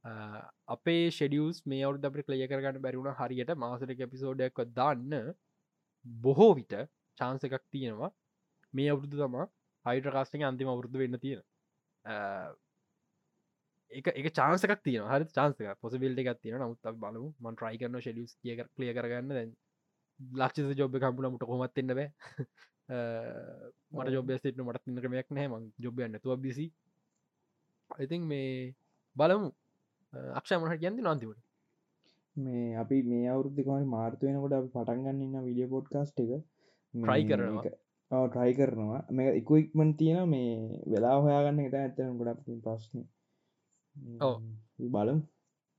අපේ ෂෙඩියස් මේ අවුද අපට කලිය කරගන්න බැරිවුණ හරියට මාසරක එපිසෝඩයක් දාන්න බොහෝ විට චාන්ස එකක් තියෙනවා. මේ අවුරුදු තමා හයිඩ්‍රකාස්ටක අන්තිම අවුරුදු වෙන්න තියෙන. එක එක චාන්සකක් තියන හරි චාන්සක පොසබිල්ට එකක්. තියෙන නමුත් බලමු. මන් ට්‍රයි කරන ෂෙඩියස් කිය කලිය කරගන්න. දැන් ලක්ෂ ජොබ් කම්පුලමට කොමත්තින්න බෑ. මට ජොබ සිට මට තින්න ක්‍රමයක් නෑ ම ජොබයන්න තුව බිසි ඉතින් මේ බලමු. අක්ෂ මට කියන්ති නොන්තිවට මේ අපි මේ අවුරුද්ධකමට මාර්තු වෙනකොට අපි පටන්ගන්න ඉන්න විඩිය පොඩ්කාස්ට් එක. ට්‍රයි කරනවා. ට්‍රයි කරනවා. මේ ඉකුයික්මන් තියෙන මේ වෙලා හොයාගන්න එක ඇත්තන ගොඩක් ප්‍රශ්න. බලම්.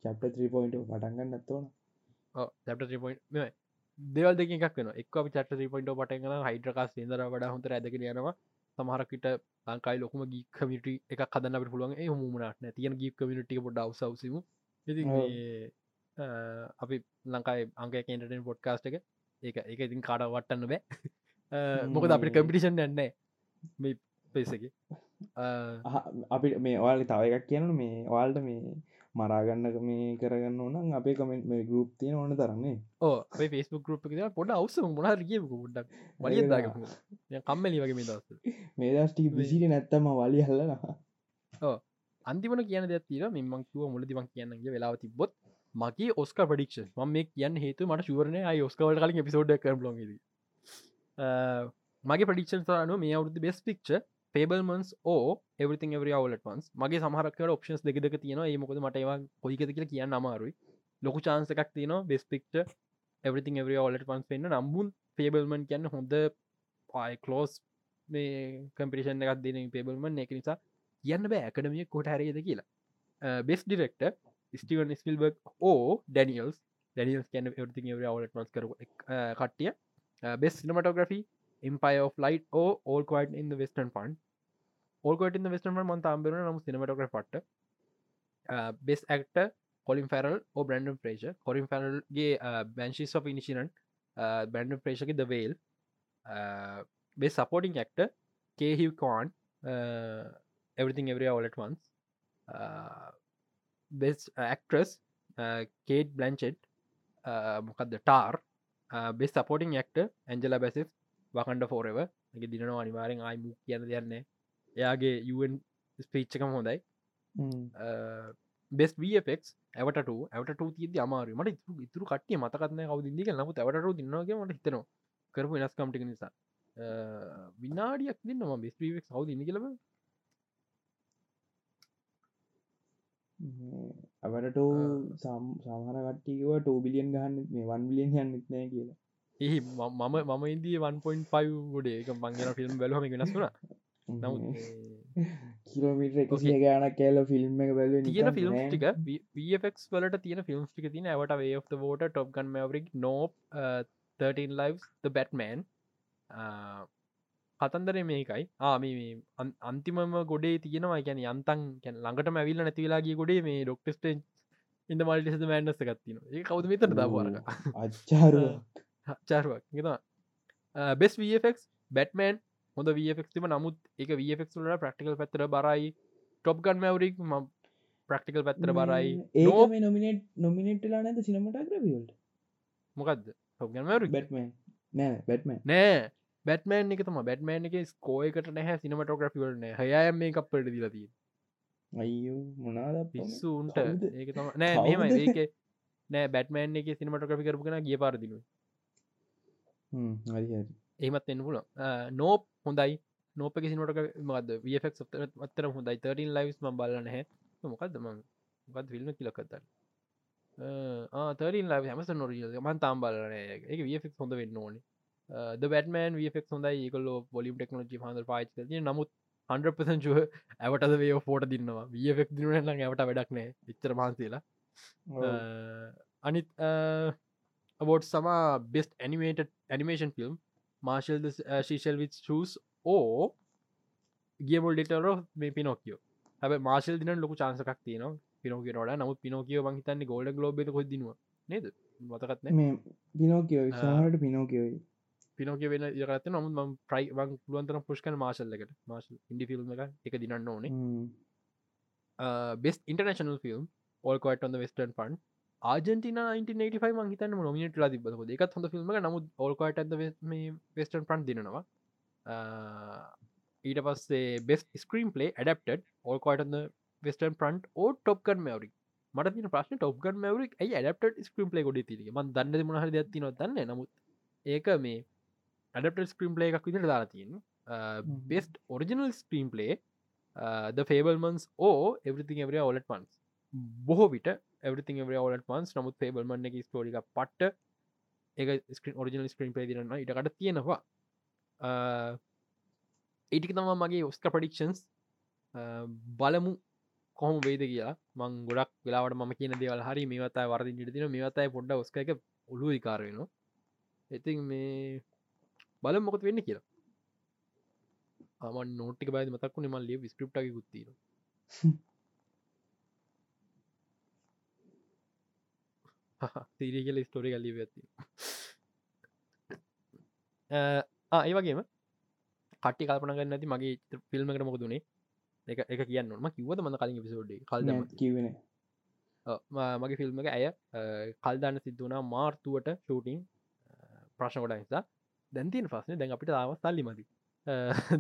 චප්ට 3 පොයින්ට පටන්ගන්න ඇත්තවන චප්ට දෙවල් දෙක එකක් වෙන එක් අපි චට පොයින්ට පටගන හයිඩ්‍රකාස් ේදර වඩ හොඳ ඇදක යනවා. සමහරකට ලංකායි ලොකම ගී කමිට එක කදන්න අපට පුළුවන් ඒ හමුණට තියන ගී කමිටි පොඩ අවසවසම අපි ලංකායි අංක කේන්ටෙන් පොඩ්කාස්ට එක. ඒක එක ඉතින් කාඩ වටන්න බෑ. මොකද අපිට කම්පිටිෂන් යන්න මේ පෙසක අපි මේ ඔයාල තව එකක් කියන මේ ඔයාල්ට මේ මරාගන්න මේ කරගන්න ඕන අපේ කමෙන්ට මේ ගරුප් තියෙන ඕන තරන්නේ ඕ අපේ ෆෙස්බුක් ගරුප් එක පොඩ අවස මොනා කිය ොඩක් වලිය කම්මලි වගේ මේ දවස මේ දස්ටි විසිට නැත්තම වලි හල්ලනවා ඕ අන්තිමන කියන දෙතිර මෙමං කිව මුලදිමක් කියන්නගේ වෙලාව තිබොත් මගේ ඔස්ක පඩික්ෂ ම මේ කියන්න හේතු මට ශුවරණය අයි ඔස්කවල කලින් පිසෝඩ් කරලො මගේ පඩික්ෂන් සරනු මේ අවුදු බෙස් පික්ෂ පේබල්මන්ස් ඕ එවරිතින් එවරි අවලටන්ස් මගේ සමහරකට ඔප්ෂන්ස් දෙකක තියෙන ඒ මොකද මටවා කොයිකද කියලා කියන්න අමාරුයි. ලොකු චාන්සකක් තියන බෙස් පික්ට එවරිතින් එවරි අවලට පන්ස් පෙන්න්න නම්බුන් පේබල්මන් කියන්න හොඳ පයි කලෝස් මේ කම්පිේෂන් එකක් දෙන පේබල්මන් එක නිසා කියන්න බෑ. ඇකඩමිය කොට හැරේද කියලා. බෙස් ඩිරෙක්ට ස්ටිවන් ස්පිල්බර්ග ඕ ඩැනියල්ස් ඩැනියල්ස් කැන එවරිතින් එවරි අවලට පන්ස් කර කට්ටිය. Best cinematography empire of light or all quiet in the western front. All quiet in the western front මන්ත අම්බෙරුණ නමු සිනමටෝග්‍ර පට්ට best actor Colin Farrell or Brendan Fraser Colin ෆැරල්ගේ Banshees of Inisherin Brendan ප්‍රේෂක The Whale best supporting actor කේහිව cone everything every all at once. Uh, best actress uh, Kate Blanchett uh, මොකක්ද Tar best supporting actor Angela Bassett Wakanda Forever එක දිනවා අනිවාරෙන් අයිමු කියන්න දෙයන්නේ එයාගේ යුවන් ස්පේච්චකම හොඳයි. බෙස් වෆෙක් ඇවට ඇවට තිද අමාර මට ඉතුරු කටිය මතකත්න කවදිදි නමුත් ඇවට දින්නගේ මට හිතනවා. කරපු වෙනස්කම්ටික නිසා. විනාඩියක් දෙන්නම බෙස් වීක් සෞද ඉනි කියලබ අවටට සමහර කට්ටිකව ටෝ බිලියන් ගහන්න මේ වන් බිලියන් යන්නෙත් නෑ කියලා එහි මම මම ඉන්දී 1.5 ගොඩේ එක මංගෙන ෆිල්ම් බැලහම වෙනස් වුණ. නමුත් කිලෝමිට ගාන කෑල ෆිල්ම් එක බැල තියෙන ෆිල්ම් ටික වෆක් වලට තියෙන ෆිල්ම්ස් ටික තින Avatar way of water Top Gun Maverick නෝප් 13 lives the Batman. කතන්දර මේකයි. ආම අන්තිමම ගොඩේ තියෙනවා. ගැන යන්තන් ළඟට මැවිල්ල නැතිවෙලාගේ ගොඩේ මේ ඩොක්ටස්ට ඉන්න මල්ටිස මෑන්නස ගත්තින ඒ කවද මෙතර දවාරක අච්චාරුව චාරුවක්. ගෙතවා බෙස් වෆක් බැටමන් හොඳ වෆක් තිම නමුත් එක වෆක් ල ප්‍රක්ටිකල් පැත්තර බරයි. ටොප්ගන් මැවරික් ම ප්‍රක්ටිකල් පැත්තර බරයි. ඒ නොමිනේට් නොමිනේට්ලා නැද සිනමටග්‍රවියල්ට මොකක්ද ටොප්ගන් මැවරික් බැට්මන් නෑ බැට්මන් නෑ. බැටමන් එක තම බැටමන් එක ස්කෝයකට නැහැ සිනමටෝග්‍රෆිවලන හයම් මේ කප්පට දිලතිී අයියෝ මොනාද පිස්සුන්ට? ඒක තම නෑ? මෙම ඒක නෑ බැටමන් එක සිනමටෝග්‍රි කරපුගෙන ගිය හරි ඒමත් එන්න පුල නෝප් හොඳයි. නෝපක සිනට මද වෆක් අත්තර හොඳයි. තරින් ලයිස් ම බලන්න හැ මොකක්ද ම මොකත් ෆිල්ම කියලකත්තන්න තරින් ලයි හමස නොරිය මන් තාම් බලන එක වෆක් හොඳ වෙන්න ඕනේ. බැටමන් වෆක් හොඳයි. ඒකල බොලිම් ටෙක්නෝජි හඳ පාච නමුත් 100% චුව ඇවටද වේ ෆෝට දින්නවා. වෆක් දිනන ඇවට වැඩක් නෑ විච්චර මහන්සේලා අනිත් අවෝඩ් සමා best animated animation film Marcel Shell with Shoes On ගියමුල් del Toro මේ පිනොකියෝ හැබ මාර්ශල් දින ලොකු චාන්සකක් තියන පිනෝකිය නොට නමුත් පිනෝකියෝ මහිතන්නේ ගෝඩ ගලෝබ කො දිනවා? නේද? මතකත්න මේ පිනෝකියෝ සහට පිනෝකියෝයි පිනෝක වෙන ඉරත් නමුත් ම ප්‍රයි වන් පුළුවන්තන පුෂ්කන මාශල්ලකට මාශ ඉඩි ෆිල්ම් එක එක දිනන්න ඕනේ. Best international film All Quiet on the Western Front Argentina 1985 මං හිතන්න නොමිනට ලා තිබ එකත් හොඳ ෆිල්ම් නමුත් ඕල්කොට වෙස්ටන් පන් දිනවා ඊට පස්සේ බෙස් ස්ක්‍රීම් පලේ ඇඩප්ට ඕල්කොට වෙස්ටන් ප්‍රන්ට් ඕ ටොප්කන් මවරි මට තින ප්‍රශ්න ටොප්ගන් මවරික් ඇයි ඇඩප්ට ස්ක්‍රීම් පලේ ගොඩ තිරේ ම දන්න මහර දත්ති නොතන්න නමුත් ඒක මේ ඇඩපට ස්ක්‍රීම් පලේ එකක් විදිට දාලා තියෙන best original screenplay The Fabelmans or Everything Everywhere All at Once බොහෝ විට everything every all at once. නමුත් ෆේබල්මන් එක ස්ටෝරික පට්ට එක ස්ක්‍රීන් ඔරිජිනල් ස්ක්‍රීන් පේ දිරන්න ඉටකට තියෙනවා. ඒටික තම මගේ ඔස්ක පඩික්ෂන්ස් බලමු කොහොම වේද කියලා. මං ගොඩක් වෙලාවට ම කියන දේවල් හරි මේවතයි වරදි නිටින මේවතයි පොඩ්ඩ ඔස්ක එක ඔලු විකාරයනවා ඉතින් මේ බල මොකත් වෙන්න කියලා. අම නෝටික බයි මතක්ු නිමල් ලිය ස්ක්‍රප්ටගේ ගුත්තින තීරී කියල ස්ටෝරි කල්ලි ඇති ඒ වගේම කටි කල්පනගන්න ඇති මගේ ෆිල්ම්මකට මොකදුනේ එක එක කියන්නම කිවද මඳ කලින් පිසෝඩ්ඩ කල්ද කිවෙන මගේ ෆිල්ම් එක ඇය කල්දාන්න සිද්ධුනා මාර්තුවට ෂූටිං ප්‍රශ්න කොට නිසා දැන්තින පස්න දැන් අපිට තාව සල්ලි මති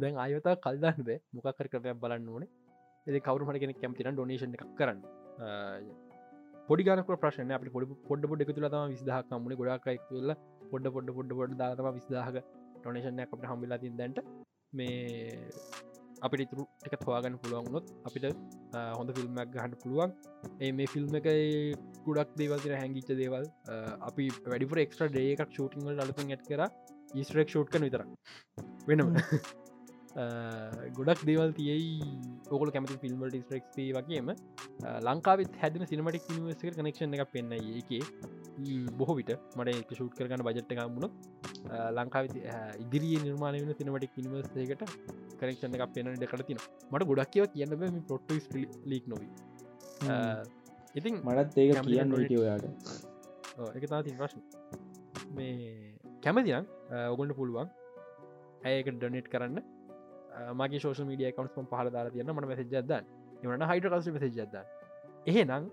දැන් අයතා කල්දන්න බෑ මොකක්කර කරයක් බලන්න ඕනේ එ කවරු හට කෙනෙක් කැමතින ඩොනේෂන් එකක් කරන්න පොඩි ගනක ප්‍රශ්න අප පොඩි පොඩ පොඩ තුල තම විස්දහක් මුණ ගොඩක් තුල පොඩ පොඩ පොඩ පොඩ දාතම විස්දාහක ටොනේෂන් අපට හම්බිලා තින් දැන්ට. මේ අපිට ඉතුරු ටික හවාගන්න පුළුවන්ගුණොත් අපිට හොඳ ෆිල්ම්මක් ගහන්න පුළුවන්. ඒ මේ ෆිල්ම් එක ගුඩක් දේවල්තර හැංගිච්ච දේවල්. අපි වැඩිපුර එක්ස්ට්‍ර ඩේකක් ෂූටිංවල අලතුන් ඇත් කර. ඉස්ටරෙක් ෂෝට් කන විතර වෙනම. ගොඩක් දේවල් තියයි ඕකල කැමති ෆිල්ම්වලට ස්ට්‍රක්ේ වගේම ලංකාවත් හැදන සිනමටික් නිවර්සක කනෙක්ෂන් එක පෙන්න්න ඒක. බොහෝ විට මට එක ෂූට් කරගන්න බජට්ට ගම්මුණොත් ලංකාව ඉදිරිය නිර්මාණය වෙන සිනමටික් නිවර්සයකට කනෙක්ෂන් එක පෙන දෙකට තින මට ගොඩක් කියව කියන්න මේ පොට්ට ලීක් නොවී. ඉතින් මටත් ඒක කියන්න ට ඔයාට. එක තා තින් ප්‍රශ්න. මේ කැමතිනම් ඔගොන්ට පුළුවන් ඇයක ඩොනෙට් කරන්න මගේ ශෝෂ මඩිය කවන්ස්ම පහල දාලා තියන්න මට මෙසජදන්න එමට හයිට කස මෙසජදන්න එහෙනම්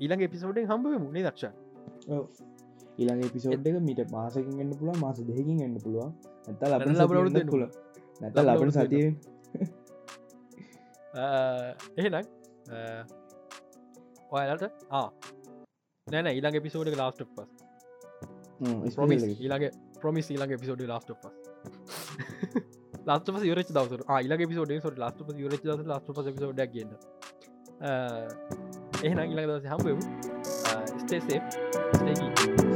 ඊළඟ එපිසෝඩෙන් හම්බ මුණේ දක්ෂ ඊළඟ එපිසෝඩ් එක මිට මාසකින් ගන්න පුළුව මාස දෙකින් ගන්න පුළුවන්. ඇත ලබ ලබනවරුත් ලබ පුල නැත ලබන සතිය එහෙනම් ඔයාලට ආ. නැන ඊළඟ එපිසෝඩ් ලාස්ට පස් ඊළඟ ප්‍රමිස් ඊළඟ එපිසෝඩ් ලාස්ට පස් ලාස්ට යරච දවස යිලග පිසෝඩ සොට ලාස්ට පස යරච දස ලාස්ට පස පිසෝඩ ගන්න. එහෙන ඉලක දස හම්බෙමු ස්ටේසේ ස්ටේකී